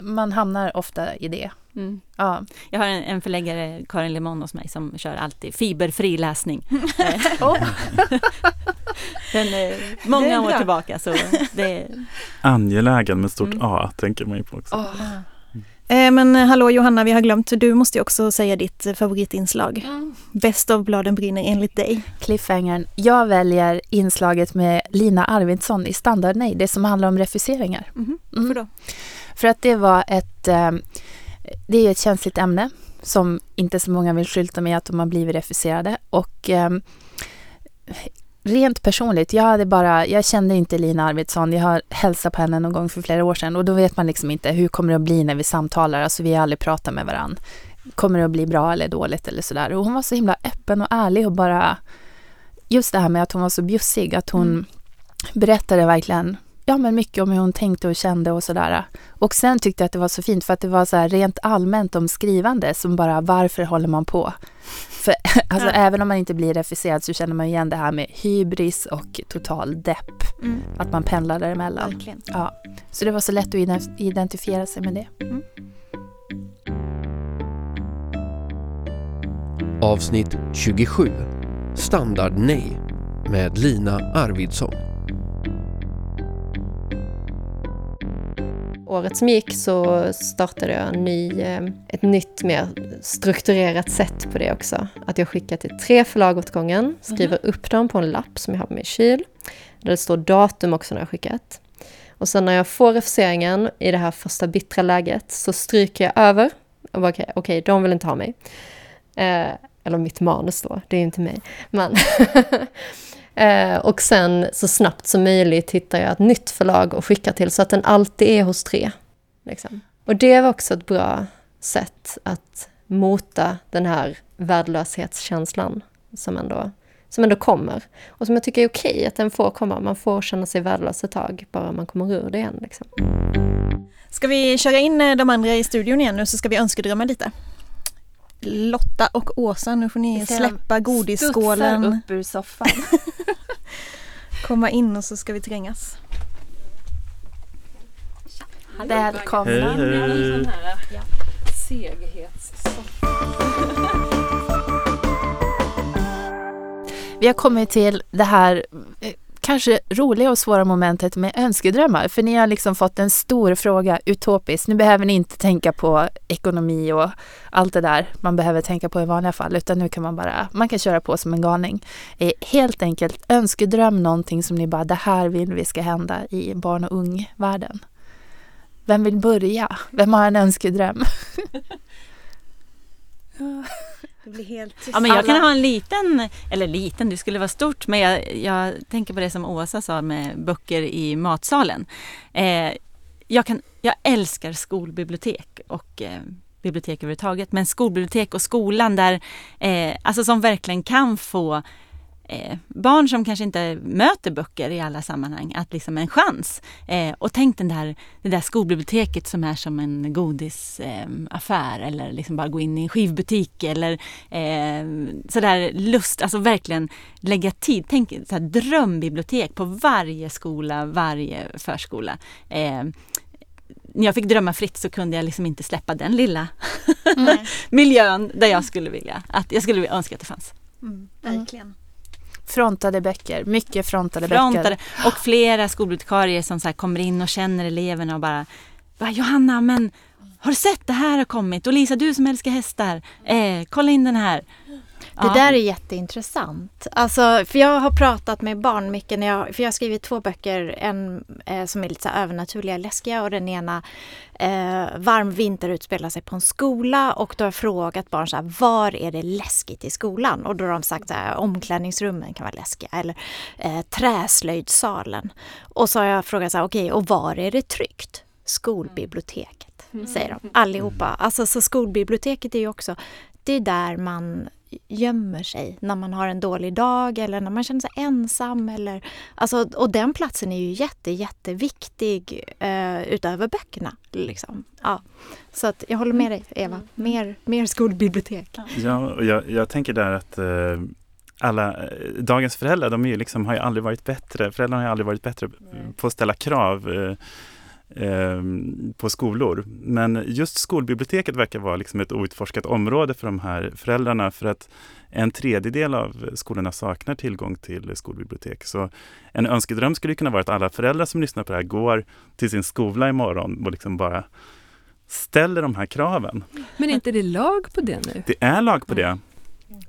man hamnar ofta i det. Mm. Ja. Jag har en, en förläggare, Karin Lemon hos mig, som kör alltid fiberfri läsning. (laughs) Oh. (laughs) Den är Det många är år tillbaka. Så det är, Angelägen med stort Mm. A tänker man ju på också. Eh, men eh, hallå Johanna, vi har glömt, du måste ju också säga ditt eh, favoritinslag. Bäst av bladen brinner enligt dig. Cliffhangern. Jag väljer inslaget med Lina Arvidsson i Standard Nej, det som handlar om refuseringar. Mhm. Mm. Varför då? För att det var ett, eh, det är ett känsligt ämne som inte så många vill skylta med att de har blivit refuserade. Och eh, rent personligt, jag hade bara, jag kände inte Lina Arvidsson. Jag har hälsat på henne någon gång för flera år sedan och då vet man liksom inte hur kommer det att bli när vi samtalar. Alltså vi har aldrig pratat med varandra. Kommer det att bli bra eller dåligt eller sådär. Och hon var så himla öppen och ärlig och bara just det här med att hon var så bjussig, att hon mm. berättade verkligen ja, men mycket om hur hon tänkte och kände och sådär. Och sen tyckte jag att det var så fint för att det var så rent allmänt om skrivande som bara varför håller man på? För (laughs) alltså ja. även om man inte blir refuserad så känner man igen det här med hybris och total depp. Mm. Att man pendlar däremellan. Verkligen. Ja. Så det var så lätt att identifiera sig med det. Mm. Avsnitt 27 Standard Nej med Lina Arvidsson. Året som gick så startade jag ny, eh, ett nytt mer strukturerat sätt på det också. Att jag skickar till tre förlag åt gången, skriver mm. upp dem på en lapp som jag har på min kyl. Där det står datum också när jag skickat. Och sen när jag får refuseringen i det här första bittra läget så stryker jag över. Okej, okay, okay, de vill inte ha mig. Eh, eller mitt manus då, det är ju inte mig. Men (laughs) Eh, och sen så snabbt som möjligt hittar jag ett nytt förlag att skicka till så att den alltid är hos tre. Liksom. Och det var också ett bra sätt att mota den här värdelöshetskänslan som ändå, som ändå kommer. Och som jag tycker är okej att den får komma. Man får känna sig värdelös ett tag, bara man kommer ur det igen. Liksom. Ska vi köra in eh, de andra i studion igen nu så ska vi önskedrömma lite? Lotta och Åsa, nu får ni släppa godisskålen. upp ur soffan. (laughs) Komma in och så ska vi trängas. Välkomna. Hej, Vi har kommit till det här eh, kanske roliga och svåra momentet med önskedrömmar. För ni har liksom fått en stor fråga, utopiskt. Nu behöver ni inte tänka på ekonomi och allt det där man behöver tänka på i vanliga fall, utan nu kan man bara, man kan köra på som en galning. Eh, helt enkelt önskedröm någonting som ni bara, det här vill vi ska hända i barn och ungvärlden. Vem vill börja? Vem har en önskedröm? (laughs) (laughs) Det blir helt tyst. Ja, men jag kan ha en liten, eller liten, det skulle vara stort, men jag, jag tänker på det som Åsa sa med böcker i matsalen. Eh, jag, kan, jag älskar skolbibliotek och eh, bibliotek överhuvudtaget, men skolbibliotek och skolan där, eh, alltså som verkligen kan få eh, barn som kanske inte möter böcker i alla sammanhang, att liksom en chans. Eh, och tänk den där, det där skolbiblioteket som är som en godisaffär eh, eller liksom bara gå in i en skivbutik eller eh, sådär lust, alltså verkligen lägga tid. Tänk så drömbibliotek på varje skola, varje förskola. Eh, när jag fick drömma fritt så kunde jag liksom inte släppa den lilla (laughs) miljön där jag skulle vilja, att jag skulle önska att det fanns. Mm, verkligen. Frontade böcker, mycket frontade, frontade. böcker. Och flera skolbibliotekarier som så kommer in och känner eleverna och bara Johanna, men har du sett det här har kommit? Och Lisa, du som älskar hästar, eh, kolla in den här. Det ja. där är jätteintressant. Alltså, för jag har pratat med barn mycket, när jag, för jag har skrivit två böcker, en eh, som är lite så övernaturliga, läskiga och den ena eh, Varm vinter utspelar sig på en skola och då har jag frågat barn så här, var är det läskigt i skolan? Och då har de sagt så här, omklädningsrummen kan vara läskiga eller eh, träslöjdsalen. Och så har jag frågat så här, okej, okay, och var är det tryggt? Skolbiblioteket, mm. säger de allihopa. Alltså så skolbiblioteket är ju också, det är där man gömmer sig när man har en dålig dag eller när man känner sig ensam. Eller, alltså, och den platsen är ju jätte, jätteviktig eh, utöver böckerna. Liksom. Ja. Så att jag håller med dig Eva, mer, mer skolbibliotek. Ja, och jag, jag tänker där att eh, alla, eh, dagens föräldrar de är ju liksom, har ju aldrig varit bättre, föräldrarna har aldrig varit bättre på att ställa krav. Eh, Ehm, på skolor. Men just skolbiblioteket verkar vara liksom ett outforskat område för de här föräldrarna för att en tredjedel av skolorna saknar tillgång till skolbibliotek. Så en önskedröm skulle kunna vara att alla föräldrar som lyssnar på det här går till sin skola imorgon och liksom bara ställer de här kraven. Men är inte det lag på det nu? Det är lag på det.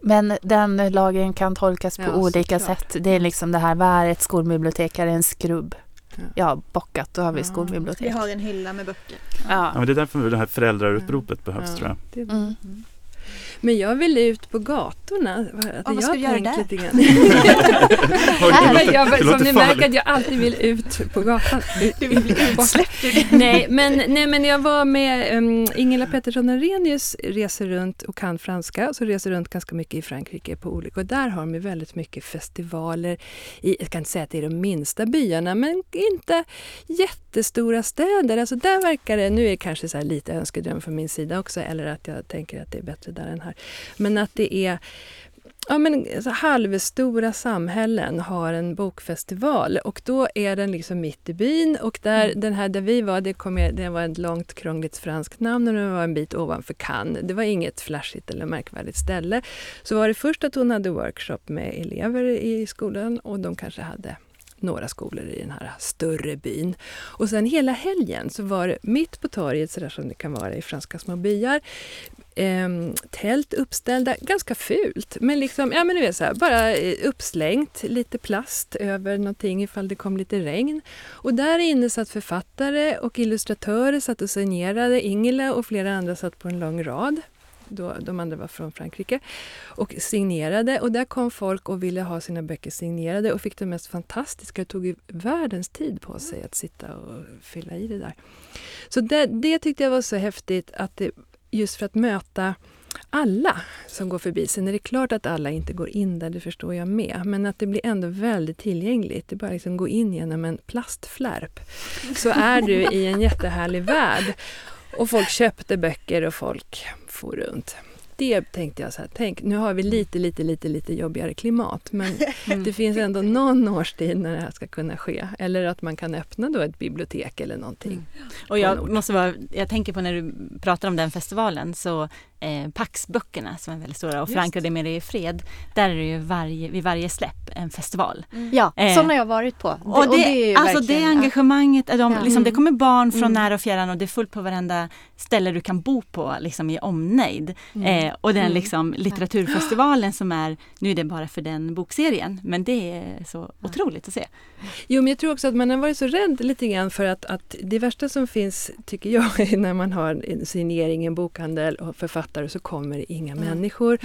Men den lagen kan tolkas på ja, olika sätt. Det är liksom det här, vad är ett skolbibliotek? Är det en skrubb? Ja, bockat, då har vi Vi skolbibliotek. har en hylla med böcker. Ja, men det är därför det här föräldraruppropet behövs Ja. tror jag. Det-. Men jag vill ut på gatorna. Att vad jag ska du göra där? lite grann. (laughs) Det låter- jag, det som ni märker att jag alltid vill ut på gatan. Du vill bli utsläppt nej, men, nej, men jag var med um, Ingela Pettersson Arrhenius reser runt och kan franska, så reser runt ganska mycket i Frankrike på olika, och där har de väldigt mycket festivaler i, jag kan inte säga att det är de minsta byarna, men inte jättestora städer. Alltså där verkar det, nu är det kanske så här lite önskedröm från min sida också, eller att jag tänker att det är bättre där än här, men att det är Ja, men halvstora samhällen har en bokfestival och då är den liksom mitt i byn och där, den här där vi var, det, kom det var ett långt krångligt franskt namn och det var en bit ovanför Cannes. Det var inget flashigt eller märkvärdigt ställe. Så var det först att hon hade workshop med elever i skolan och de kanske hade några skolor i den här större byn. Och sen hela helgen så var det mitt på torget, så där som det kan vara i franska små byar, eh, tält uppställda, ganska fult, men liksom, ja men du vet så här, bara eh, uppslängt, lite plast över någonting ifall det kom lite regn. Och där inne satt författare och illustratörer satt och signerade, Ingela och flera andra satt på en lång rad. Då, de andra var från Frankrike. Och signerade. Och där kom folk och ville ha sina böcker signerade och fick det mest fantastiska. Det tog världens tid på sig att sitta och fylla i det där. Så det, det tyckte jag var så häftigt att det, just för att möta alla som går förbi. Sen är det klart att alla inte går in där, det förstår jag med. Men att det blir ändå väldigt tillgängligt. Det är bara liksom gå in genom en plastflärp. Så är du i en jättehärlig värld. Och folk köpte böcker och folk for runt. Det tänkte jag så här, tänk nu har vi lite, lite, lite, lite jobbigare klimat men (laughs) det finns ändå någon årstid när det här ska kunna ske. Eller att man kan öppna då ett bibliotek eller någonting. Och jag måste vara, jag tänker på när du pratar om den festivalen så eh, Paxböckerna som är väldigt stora och förankrade med det i fred. Där är det ju varje, vid varje släpp en festival. Ja, Eh, sådana har jag varit på. Och det, är ju alltså det engagemanget, de, Ja. liksom, det kommer barn från Mm. nära och fjärran och det är fullt på varenda ställe du kan bo på liksom, i omnejd. Mm. Eh, och den Mm. liksom, litteraturfestivalen som är, nu är det bara för den bokserien, men det är så otroligt att se. Jo, men jag tror också att man har varit så rädd lite grann för att, att det värsta som finns, tycker jag, är (laughs) när man har en signering, en bokhandel och författare så kommer det inga människor.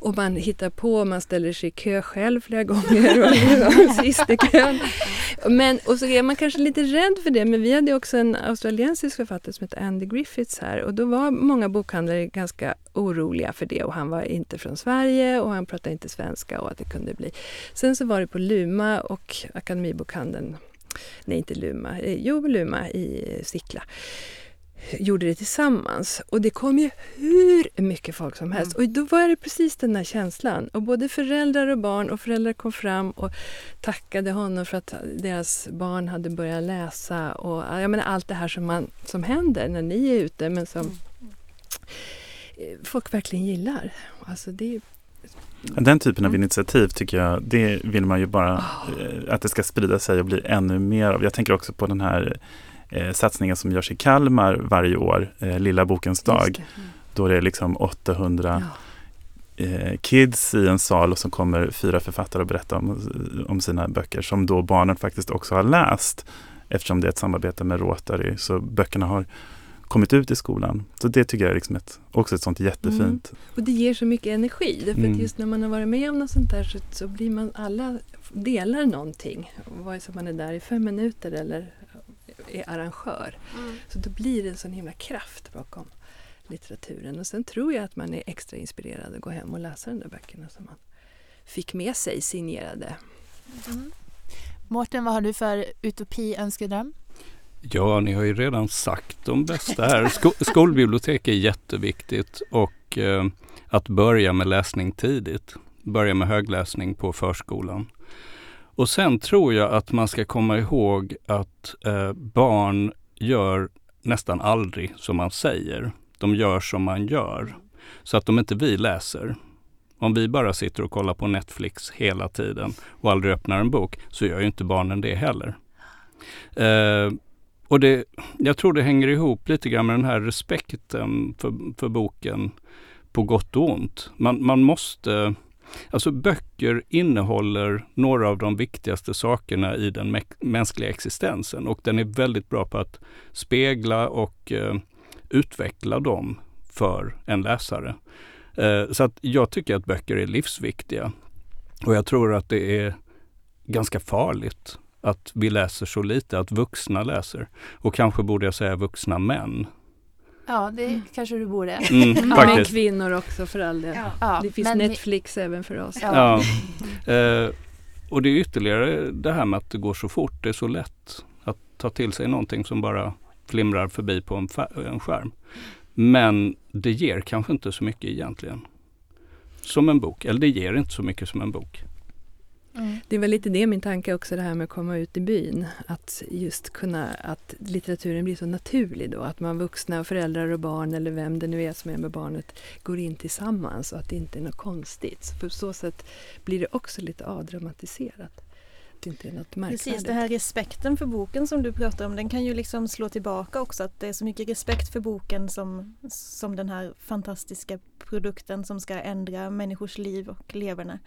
Och man hittar på, man ställer sig i kö själv flera gånger och liksom (laughs) sist i kön. Men, och så är man kanske lite rädd för det, men vi hade också en australiensisk författare som heter Andy Griffiths här och då var många bokhandlare ganska oroliga för det och han var inte från Sverige och han pratade inte svenska och att det kunde bli. Sen så var det på Luma och Akademibokhandeln, nej inte Luma, eh, jo Luma i Sickla gjorde det tillsammans. Och det kom ju hur mycket folk som helst. Och då var det precis den här känslan. Och både föräldrar och barn och föräldrar kom fram och tackade honom för att deras barn hade börjat läsa. Och jag menar allt det här som, man, som händer när ni är ute men som eh, folk verkligen gillar. Alltså det är Den typen av Mm. initiativ tycker jag, det vill man ju bara eh, att det ska sprida sig och bli ännu mer av. Jag tänker också på den här eh, satsningen som görs i Kalmar varje år, eh, Lilla bokens dag. Då det är liksom 800 eh, kids i en sal och så kommer fyra författare och berättar om, om sina böcker som då barnen faktiskt också har läst eftersom det är ett samarbete med Rotary. Så böckerna har kommit ut i skolan. Så det tycker jag är liksom ett, också ett sånt jättefint Och det ger så mycket energi. Därför Mm. att just när man har varit med om något sånt där så, så blir man alla delar någonting. Vare sig man är där i fem minuter eller är arrangör. Så då blir det en sån himla kraft bakom litteraturen. Och sen tror jag att man är extra inspirerad att gå hem och läsa de där böckerna som man fick med sig signerade. Mårten, vad har du för utopi, önskedröm? Ja, ni har ju redan sagt de bästa här. Sko skolbibliotek är jätteviktigt och eh, att börja med läsning tidigt. Börja med högläsning på förskolan. Och sen tror jag att man ska komma ihåg att eh, barn gör nästan aldrig som man säger. De gör som man gör. Så att om inte vi läser, om vi bara sitter och kollar på Netflix hela tiden och aldrig öppnar en bok, så gör ju inte barnen det heller. Eh, och det, jag tror det hänger ihop lite grann med den här respekten för, för boken på gott och ont. Man, man måste, alltså böcker innehåller några av de viktigaste sakerna i den mänskliga existensen och den är väldigt bra på att spegla och eh, utveckla dem för en läsare. Eh, så att jag tycker att böcker är livsviktiga. Och jag tror att det är ganska farligt att vi läser så lite, att vuxna läser. Och kanske borde jag säga vuxna män. Ja, det mm. kanske du borde. Mm, (laughs) ja, men kvinnor också för all del. Ja. det finns Netflix ni... även för oss. Ja. ja. (laughs) Eh, och det är ytterligare det här med att det går så fort. Det är så lätt att ta till sig någonting som bara flimrar förbi på en, en skärm. Men det ger kanske inte så mycket egentligen. Som en bok, eller det ger inte så mycket som en bok. Mm. Det var lite det min tanke också, det här med att komma ut i byn. Att just kunna, att litteraturen blir så naturlig då. Att man vuxna, föräldrar och barn eller vem det nu är som är med barnet går in tillsammans och att det inte är något konstigt. Så på så sätt blir det också lite avdramatiserat. Det inte är något märkvärdigt. Precis, den här respekten för boken som du pratar om den kan ju liksom slå tillbaka också. Att det är så mycket respekt för boken som, som den här fantastiska produkten som ska ändra människors liv och leverne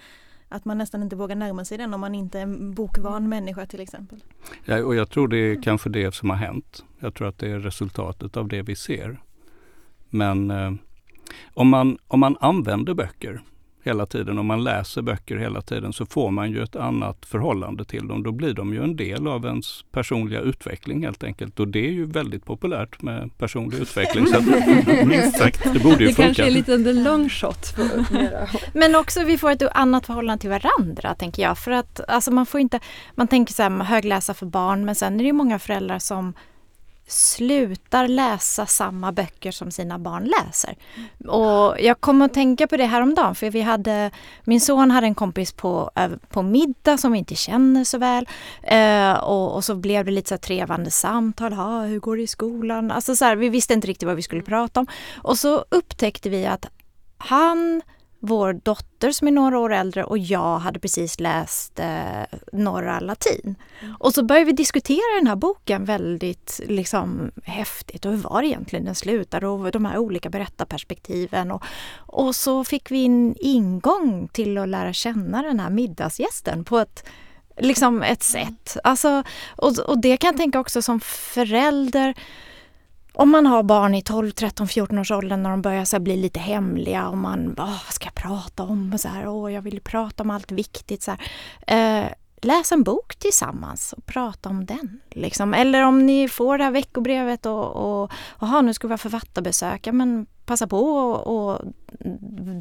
att man nästan inte vågar närma sig den om man inte är en bokvan mm. människa till exempel. Ja, och jag tror det är kanske det som har hänt. Jag tror att det är resultatet av det vi ser. Men eh, om, man, om man använder böcker hela tiden, om man läser böcker hela tiden så får man ju ett annat förhållande till dem. Då blir de ju en del av ens personliga utveckling helt enkelt. Och det är ju väldigt populärt med personlig utveckling. så (laughs) minst sagt, det borde ju det funka. Det kanske är lite en long shot. (laughs) Men också vi får ett annat förhållande till varandra tänker jag. För att alltså man får inte, man tänker så här högläsa för barn men sen är det ju många föräldrar som slutar läsa samma böcker som sina barn läser. Och jag kom att tänka på det häromdagen för vi hade, min son hade en kompis på, på middag som vi inte känner så väl. Eh, och, och, så blev det lite så trevande samtal, ha, hur går det i skolan? Alltså så här, vi visste inte riktigt vad vi skulle prata om. Och så upptäckte vi att han vår dotter som är några år äldre och jag hade precis läst eh, Norra latin. Mm. Och så började vi diskutera den här boken väldigt liksom häftigt och hur var det egentligen den slutade och de här olika berättarperspektiven. Och, och så fick vi en ingång till att lära känna den här middagsgästen på ett liksom ett sätt. Alltså, och, och det kan jag tänka också som förälder om man har barn i 12, 13, 14 års åldern när de börjar så bli lite hemliga och man bara, vad ska jag prata om? Och så här, Åh, jag vill prata om allt viktigt. Så här. Eh, läs en bok tillsammans och prata om den. Liksom. Eller om ni får det här veckobrevet och, och aha, nu ska vi ha författarbesök. Ja, men passa på och, och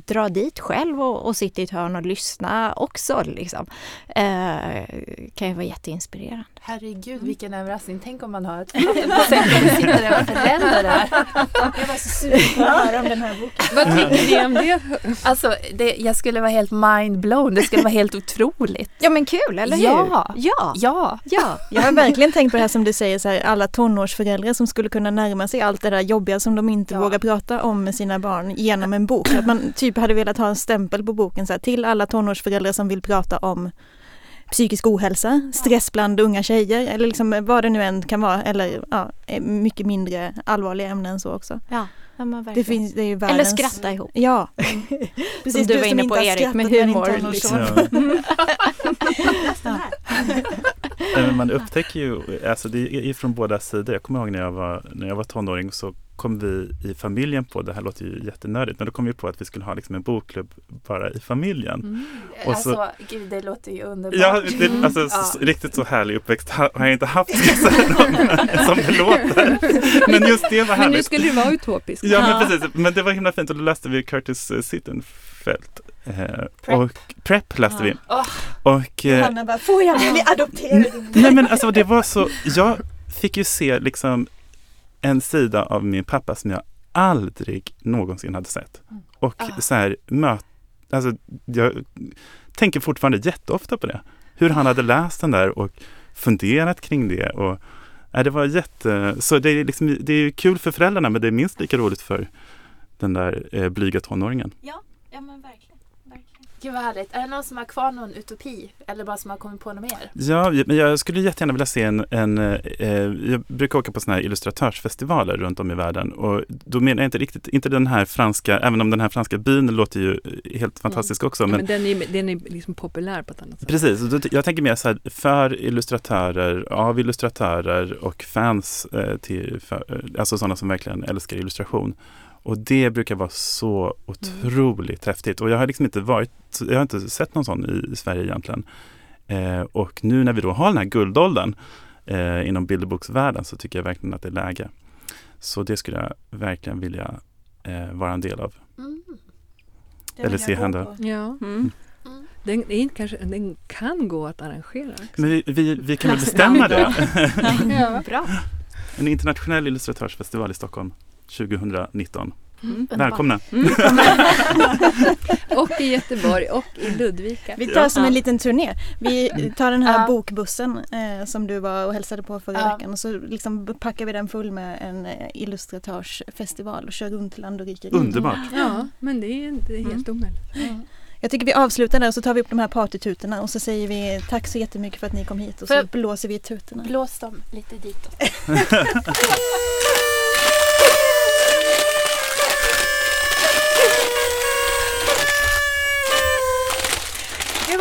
dra dit själv och, och sitta i ett hörn och lyssna också. Liksom. Eh, kan ju vara jätteinspirerande. Herregud vilken överraskning. Tänk om man har ett sitter där och föräldrar där. Jag var så sugen på att höra om den här boken. Vad tycker ni om det? Alltså, det, jag skulle vara helt mind-blown. Det skulle vara helt otroligt. Ja men kul, eller hur? Ja! Ja! ja. ja. Jag har verkligen tänkt på det här som du säger, så här, alla tonårsföräldrar som skulle kunna närma sig allt det där jobbiga som de inte ja. vågar prata om med sina barn genom en bok. Att man typ hade velat ha en stämpel på boken så här, till alla tonårsföräldrar som vill prata om psykisk ohälsa, stress bland unga tjejer eller liksom vad det nu än kan vara eller ja, mycket mindre allvarliga ämnen än så också. Ja, det finns, det är ju världens... Eller skratta ihop. Ja, (laughs) precis. Som du var inne på Erik med humor. Liksom. Ja. (laughs) Man upptäcker ju, alltså det är från båda sidor. Jag kommer ihåg när jag var, när jag var tonåring så kom vi i familjen på, det här låter ju jättenördigt, men då kom vi på att vi skulle ha liksom en bokklubb bara i familjen. Mm. Och så, alltså, gud det låter ju underbart. Ja, det, mm. alltså, ja. Så, riktigt så härlig uppväxt har jag inte haft (laughs) som det låter. Men just det var härligt. Men nu skulle det vara utopiskt. Ja, men precis. Men det var himla fint och då läste vi Curtis Sittenfeld. Eh, prep. Och Prep läste vi. Oh. Och, eh, Hanna bara, får jag bli adopterad? Nej men alltså det var så, jag fick ju se liksom en sida av min pappa som jag aldrig någonsin hade sett. Mm. Och ah. så här, möt, alltså, jag tänker fortfarande jätteofta på det. Hur han hade läst den där och funderat kring det. Och, äh, det var jätte, så det är, liksom, det är kul för föräldrarna men det är minst lika roligt för den där eh, blyga tonåringen. Ja, ja men verkligen. Gud vad härligt. Är det någon som har kvar någon utopi? Eller bara som har kommit på något mer? Ja, men jag skulle jättegärna vilja se en, en eh, jag brukar åka på sådana här illustratörsfestivaler runt om i världen och då menar jag inte riktigt, inte den här franska, även om den här franska byn låter ju helt fantastisk också. Ja, Men, men den är, den är liksom populär på ett annat sätt. Precis, jag tänker mer så här för illustratörer, av illustratörer och fans eh, till, för, eh, alltså sådana som verkligen älskar illustration. Och det brukar vara så otroligt häftigt. Och jag har liksom inte varit, jag har inte sett någon sån i, Sverige egentligen. Eh, och nu när vi då har den här guldåldern eh, inom bilderboksvärlden så tycker jag verkligen att det är läge. Så det skulle jag verkligen vilja eh, vara en del av. Eller se hända. Ja. Den, är inte kanske, den kan gå att arrangera. också. Men vi, vi, vi kan väl bestämma det? (laughs) Ja. Bra. En internationell illustratörsfestival i Stockholm 2019. Mm. Välkomna! (laughs) och i Göteborg och i Ludvika. Vi tar som en liten turné. Vi tar den här Ja. bokbussen eh, som du var och hälsade på förra Ja. veckan och så liksom packar vi den full med en eh, illustratörsfestival och kör runt land och rike. Underbart. Ja, men det är inte helt omöjligt. Jag tycker vi avslutar där och så tar vi upp de här partytutorna och så säger vi tack så jättemycket för att ni kom hit och så blåser vi i tutorna. Blås dem lite ditåt. (laughs)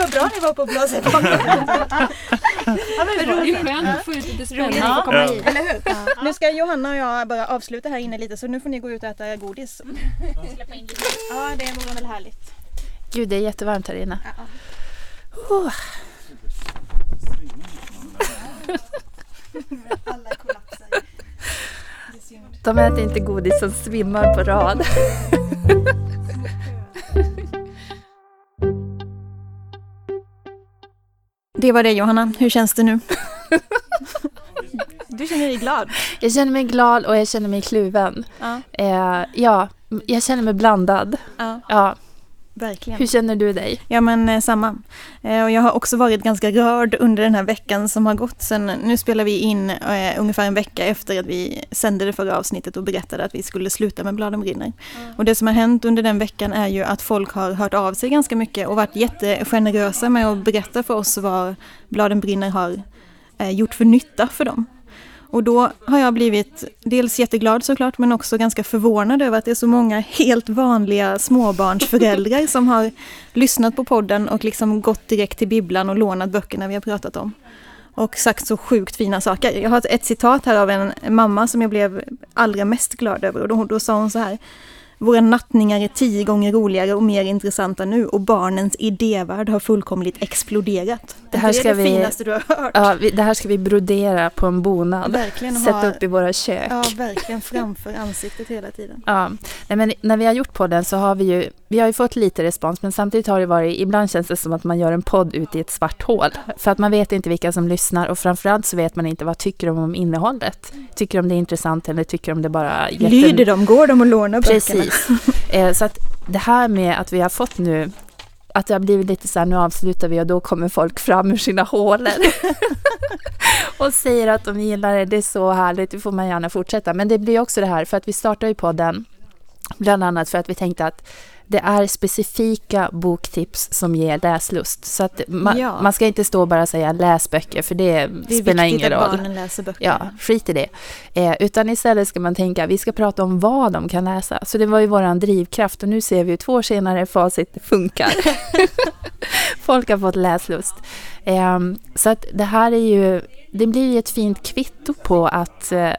vad bra ni var på att blåsa i (laughs) Ja, men roligt. det är skönt att få ut lite spänning. Få komma Ja. hit, eller hur? Nu ska Johanna och jag bara avsluta här inne lite så nu får ni gå ut och äta godis. (laughs) Ja, det vore väl härligt. Gud, det är jättevarmt här inne. Oh. De äter inte godis som svimmar på rad. (laughs) Det var det Johanna, hur känns det nu? Du känner dig glad? Jag känner mig glad och jag känner mig kluven. Ja. Eh, ja, jag känner mig blandad. Ja. Ja. Verkligen. Hur känner du dig? Ja men eh, samma. Eh, och jag har också varit ganska rörd under den här veckan som har gått sen, nu spelar vi in eh, ungefär en vecka efter att vi sände det förra avsnittet och berättade att vi skulle sluta med Bladen brinner. Och det som har hänt under den veckan är ju att folk har hört av sig ganska mycket och varit jättegenerösa med att berätta för oss vad Bladen brinner har eh, gjort för nytta för dem. Och då har jag blivit dels jätteglad såklart men också ganska förvånad över att det är så många helt vanliga småbarnsföräldrar som har lyssnat på podden och liksom gått direkt till bibblan och lånat böckerna vi har pratat om. Och sagt så sjukt fina saker. Jag har ett citat här av en mamma som jag blev allra mest glad över och då, då sa hon så här. Våra nattningar är tio gånger roligare och mer intressanta nu och barnens idévärld har fullkomligt exploderat. Det här är ska det vi, finaste du har hört. Ja, vi, det här ska vi brodera på en bonad. Verkligen Sätta ha- upp i våra kök. Ja, verkligen framför ansiktet hela tiden. Ja, nej, men när vi har gjort podden så har vi ju, vi har ju fått lite respons men samtidigt har det varit, ibland känns det som att man gör en podd ute i ett svart hål. För att man vet inte vilka som lyssnar och framförallt så vet man inte vad tycker de om innehållet. Tycker de det är intressant eller tycker de det bara jätte... Lyder de? Går de och lånar böckerna? Precis. (laughs) Eh, så att det här med att vi har fått nu att det har blivit lite så här, nu avslutar vi och då kommer folk fram ur sina hålor (laughs) och säger att de gillar det, det är så härligt, det får man gärna fortsätta. Men det blir också det här, för att vi startar ju podden, bland annat för att vi tänkte att det är specifika boktips som ger läslust. Så att man, Ja. man ska inte stå och bara säga läs böcker, för det, Det är spelar viktigt ingen att roll. barnen läser böcker. Ja, skit i det. Eh, utan istället ska man tänka, vi ska prata om vad de kan läsa. Så det var ju våran drivkraft och nu ser vi ju två år senare facit funkar. (laughs) Folk har fått läslust. Eh, så att det här är ju, det blir ju ett fint kvitto på att eh,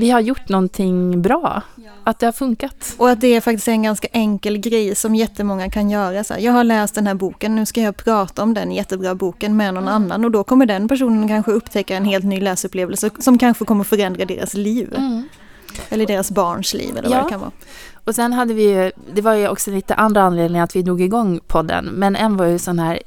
vi har gjort någonting bra. Att det har funkat. Och att det är faktiskt en ganska enkel grej som jättemånga kan göra. Så här, jag har läst den här boken, nu ska jag prata om den jättebra boken med någon annan och då kommer den personen kanske upptäcka en helt ny läsupplevelse som kanske kommer förändra deras liv. Mm. Eller deras barns liv eller vad Ja. det kan vara. Och sen hade vi ju, det var ju också lite andra anledningar att vi drog igång podden. Men en var ju sån här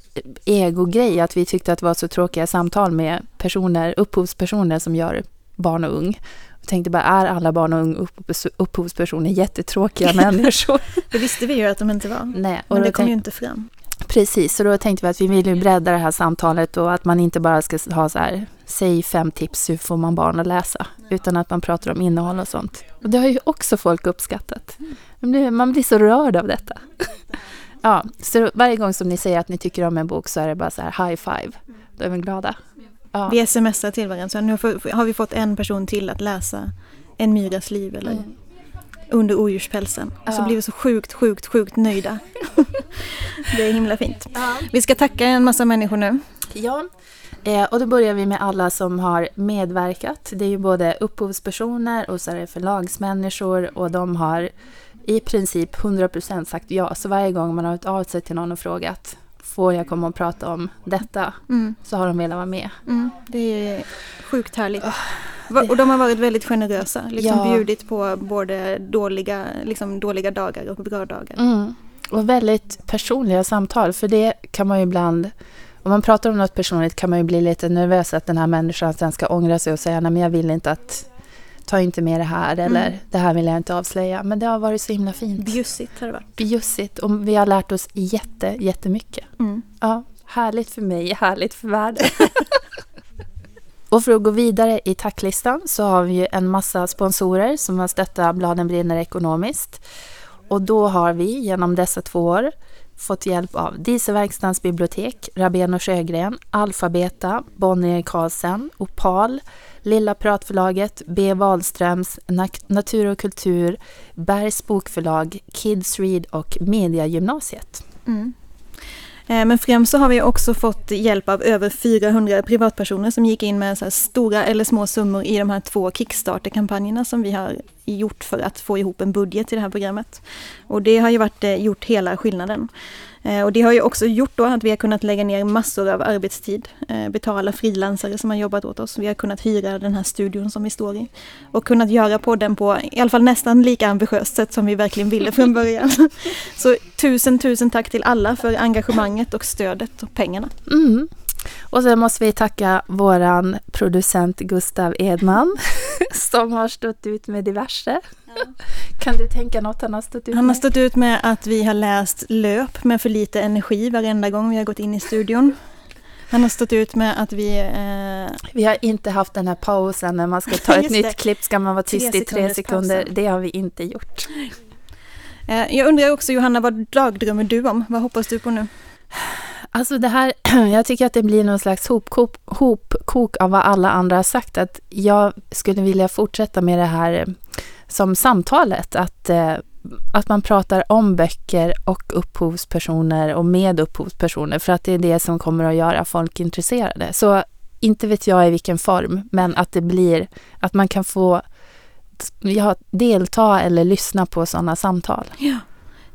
egogrej, att vi tyckte att det var så tråkiga samtal med personer, upphovspersoner som gör barn och ung. Jag tänkte bara, är alla barn och upphovspersoner jättetråkiga (laughs) människor? Det visste vi ju att de inte var. Nej, och Men det kom ju inte fram. Precis, så då tänkte vi att vi ville ju bredda det här samtalet och att man inte bara ska ha så här, säg fem tips hur får man barn att läsa, utan att man pratar om innehåll och sånt. Och det har ju också folk uppskattat. Man blir, man blir så rörd av detta. (laughs) Ja, så varje gång som ni säger att ni tycker om en bok så är det bara så här high five. Då är vi glada. Ja. Vi smsar till varandra, så nu har vi fått en person till att läsa En myras liv eller Mm. Under odjurspälsen. Så Ja. blir vi så sjukt, sjukt, sjukt nöjda. (laughs) det är himla fint. Vi ska tacka en massa människor nu. Ja, eh, och då börjar vi med alla som har medverkat. Det är ju både upphovspersoner och så är det förlagsmänniskor och de har i princip 100% sagt ja. Så varje gång man har hört av sig till någon och frågat får jag komma och prata om detta? Mm. Så har de velat vara med. Mm, det är sjukt härligt. Och de har varit väldigt generösa, liksom Ja. bjudit på både dåliga, liksom dåliga dagar och bra dagar. Mm. Och väldigt personliga samtal, för det kan man ju ibland... Om man pratar om något personligt kan man ju bli lite nervös att den här människan sen ska ångra sig och säga nej men jag vill inte att... Ta inte med det här eller Mm. det här vill jag inte avslöja. Men det har varit så himla fint. Bjussigt har det varit. Bjussigt och vi har lärt oss jätte, jättemycket. Mm. Ja, härligt för mig, härligt för världen. (laughs) och för att gå vidare i tacklistan så har vi ju en massa sponsorer som har stöttat Bladen brinner ekonomiskt. Och då har vi genom dessa två år fått hjälp av Dieselverkstadens bibliotek, Rabén och Sjögren, Alfabeta, Bonnier Karlsen, Opal, Lilla Pratförlaget, B. Wahlströms, Natur och kultur, Bergs bokförlag, Kids Read och Mediagymnasiet. Mm. Eh, men främst så har vi också fått hjälp av över 400 privatpersoner som gick in med så här stora eller små summor i de här två Kickstarter-kampanjerna som vi har gjort för att få ihop en budget till det här programmet. Och det har ju varit, eh, gjort hela skillnaden. Eh, Och det har ju också gjort då att vi har kunnat lägga ner massor av arbetstid, eh, betala frilansare som har jobbat åt oss. Vi har kunnat hyra den här studion som vi står i och kunnat göra podden på i alla fall nästan lika ambitiöst sätt som vi verkligen ville från (laughs) början. Så tusen, tusen tack till alla för engagemanget och stödet och pengarna. Mm. Och sen måste vi tacka våran producent Gustav Edman (laughs) som har stått ut med diverse. Kan du tänka något han har stått ut Han har med? stått ut med att vi har läst löp med för lite energi varenda gång vi har gått in i studion. Han har stått ut med att vi... Eh, Vi har inte haft den här pausen när man ska ta (laughs) ett nytt klipp ska man vara Tre tyst i tre sekunder. pausen. Det har vi inte gjort. eh, jag undrar också Johanna, vad dagdrömmer du om? Vad hoppas du på nu? Alltså det här, (clears throat) jag tycker att det blir någon slags hopkok, hopkok av vad alla andra har sagt. Att jag skulle vilja fortsätta med det här eh, som samtalet. Att, eh, att man pratar om böcker och upphovspersoner och med upphovspersoner. För att det är det som kommer att göra folk intresserade. Så inte vet jag i vilken form, men att det blir att man kan få ja, delta eller lyssna på sådana samtal. Ja.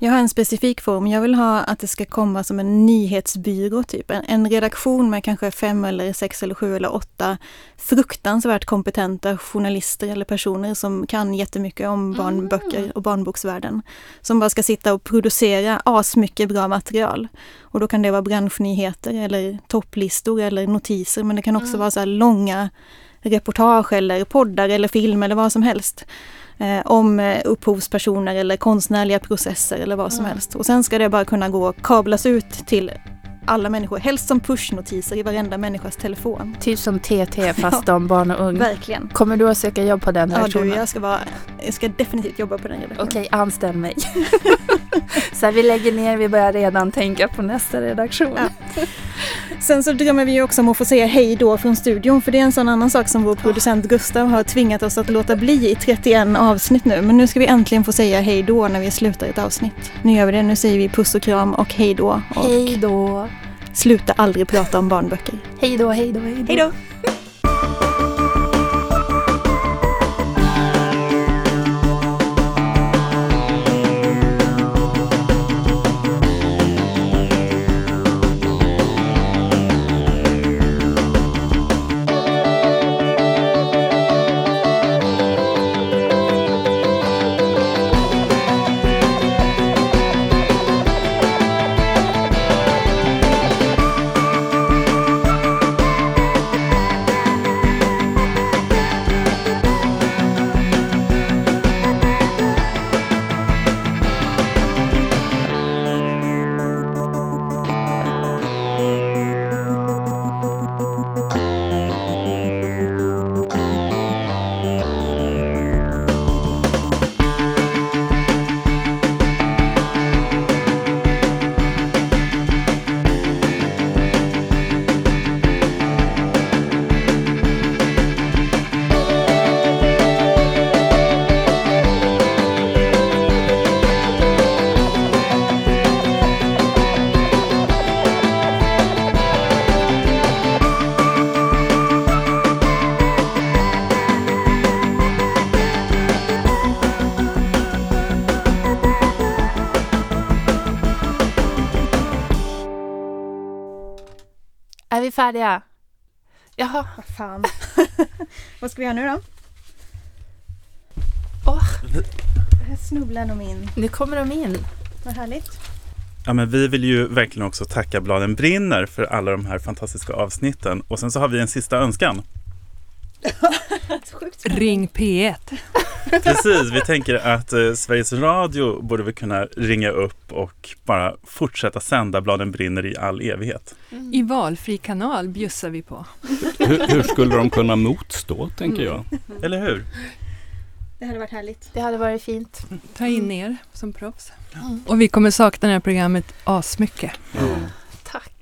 Jag har en specifik form. Jag vill ha att det ska komma som en nyhetsbyrå, typ. En, en redaktion med kanske fem eller sex eller sju eller åtta fruktansvärt kompetenta journalister eller personer som kan jättemycket om barnböcker och barnboksvärlden. Som bara ska sitta och producera asmycket bra material. Och då kan det vara branschnyheter eller topplistor eller notiser, men det kan också vara så här långa reportage eller poddar eller film eller vad som helst eh, om eh, upphovspersoner eller konstnärliga processer eller vad som Mm. helst. Och sen ska det bara kunna gå kablas ut till alla människor, helst som pushnotiser i varenda människas telefon. Typ som TT (laughs) fast om barn och ung. Verkligen. Kommer du att söka jobb på den Ja redaktionen? du, jag ska, vara, jag ska definitivt jobba på den redaktionen. Okej, anställ mig. (laughs) så här, vi lägger ner, vi börjar redan tänka på nästa redaktion. Sen så drömmer vi ju också om att få säga hej då från studion för det är en sån annan sak som vår producent Gustav har tvingat oss att låta bli i 31 avsnitt nu. Men nu ska vi äntligen få säga hej då när vi slutar ett avsnitt. Nu gör vi det, nu säger vi puss och kram och hej då. Och Hej då. Sluta aldrig prata om barnböcker. Hej då, hej då, hej då. Hej då. Färdiga? Jaha. Vad fan. (laughs) Vad ska vi göra nu då? Åh. Här snubblar de in. Nu kommer de in. Vad härligt. Ja, men vi vill ju verkligen också tacka Bladen brinner för alla de här fantastiska avsnitten. Och sen så har vi en sista önskan. Ring P1. Precis, vi tänker att eh, Sveriges Radio borde vi kunna ringa upp och bara fortsätta sända Bladen brinner i all evighet. I valfri kanal bjussar vi på. Hur, hur skulle de kunna motstå, tänker jag? Eller hur? Det hade varit härligt. Det hade varit fint. Ta in er som proffs. Och vi kommer sakna det här programmet asmycket. Tack.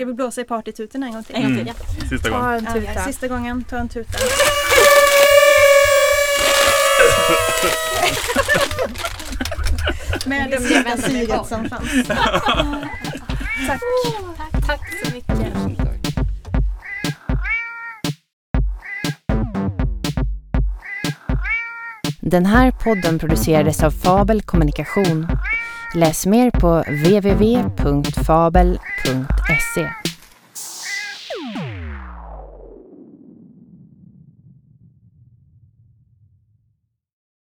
Ska vi blåsa i partytuten en gång till? En gång till, Mm. ja. Sista Ta gången. en tuta. Ja, sista gången, ta en tuta. (laughs) Med det sista syret som fanns. (laughs) Tack. Tack, tack så mycket. Den här podden producerades av Fabel Kommunikation. Läs mer på www.fabel.se.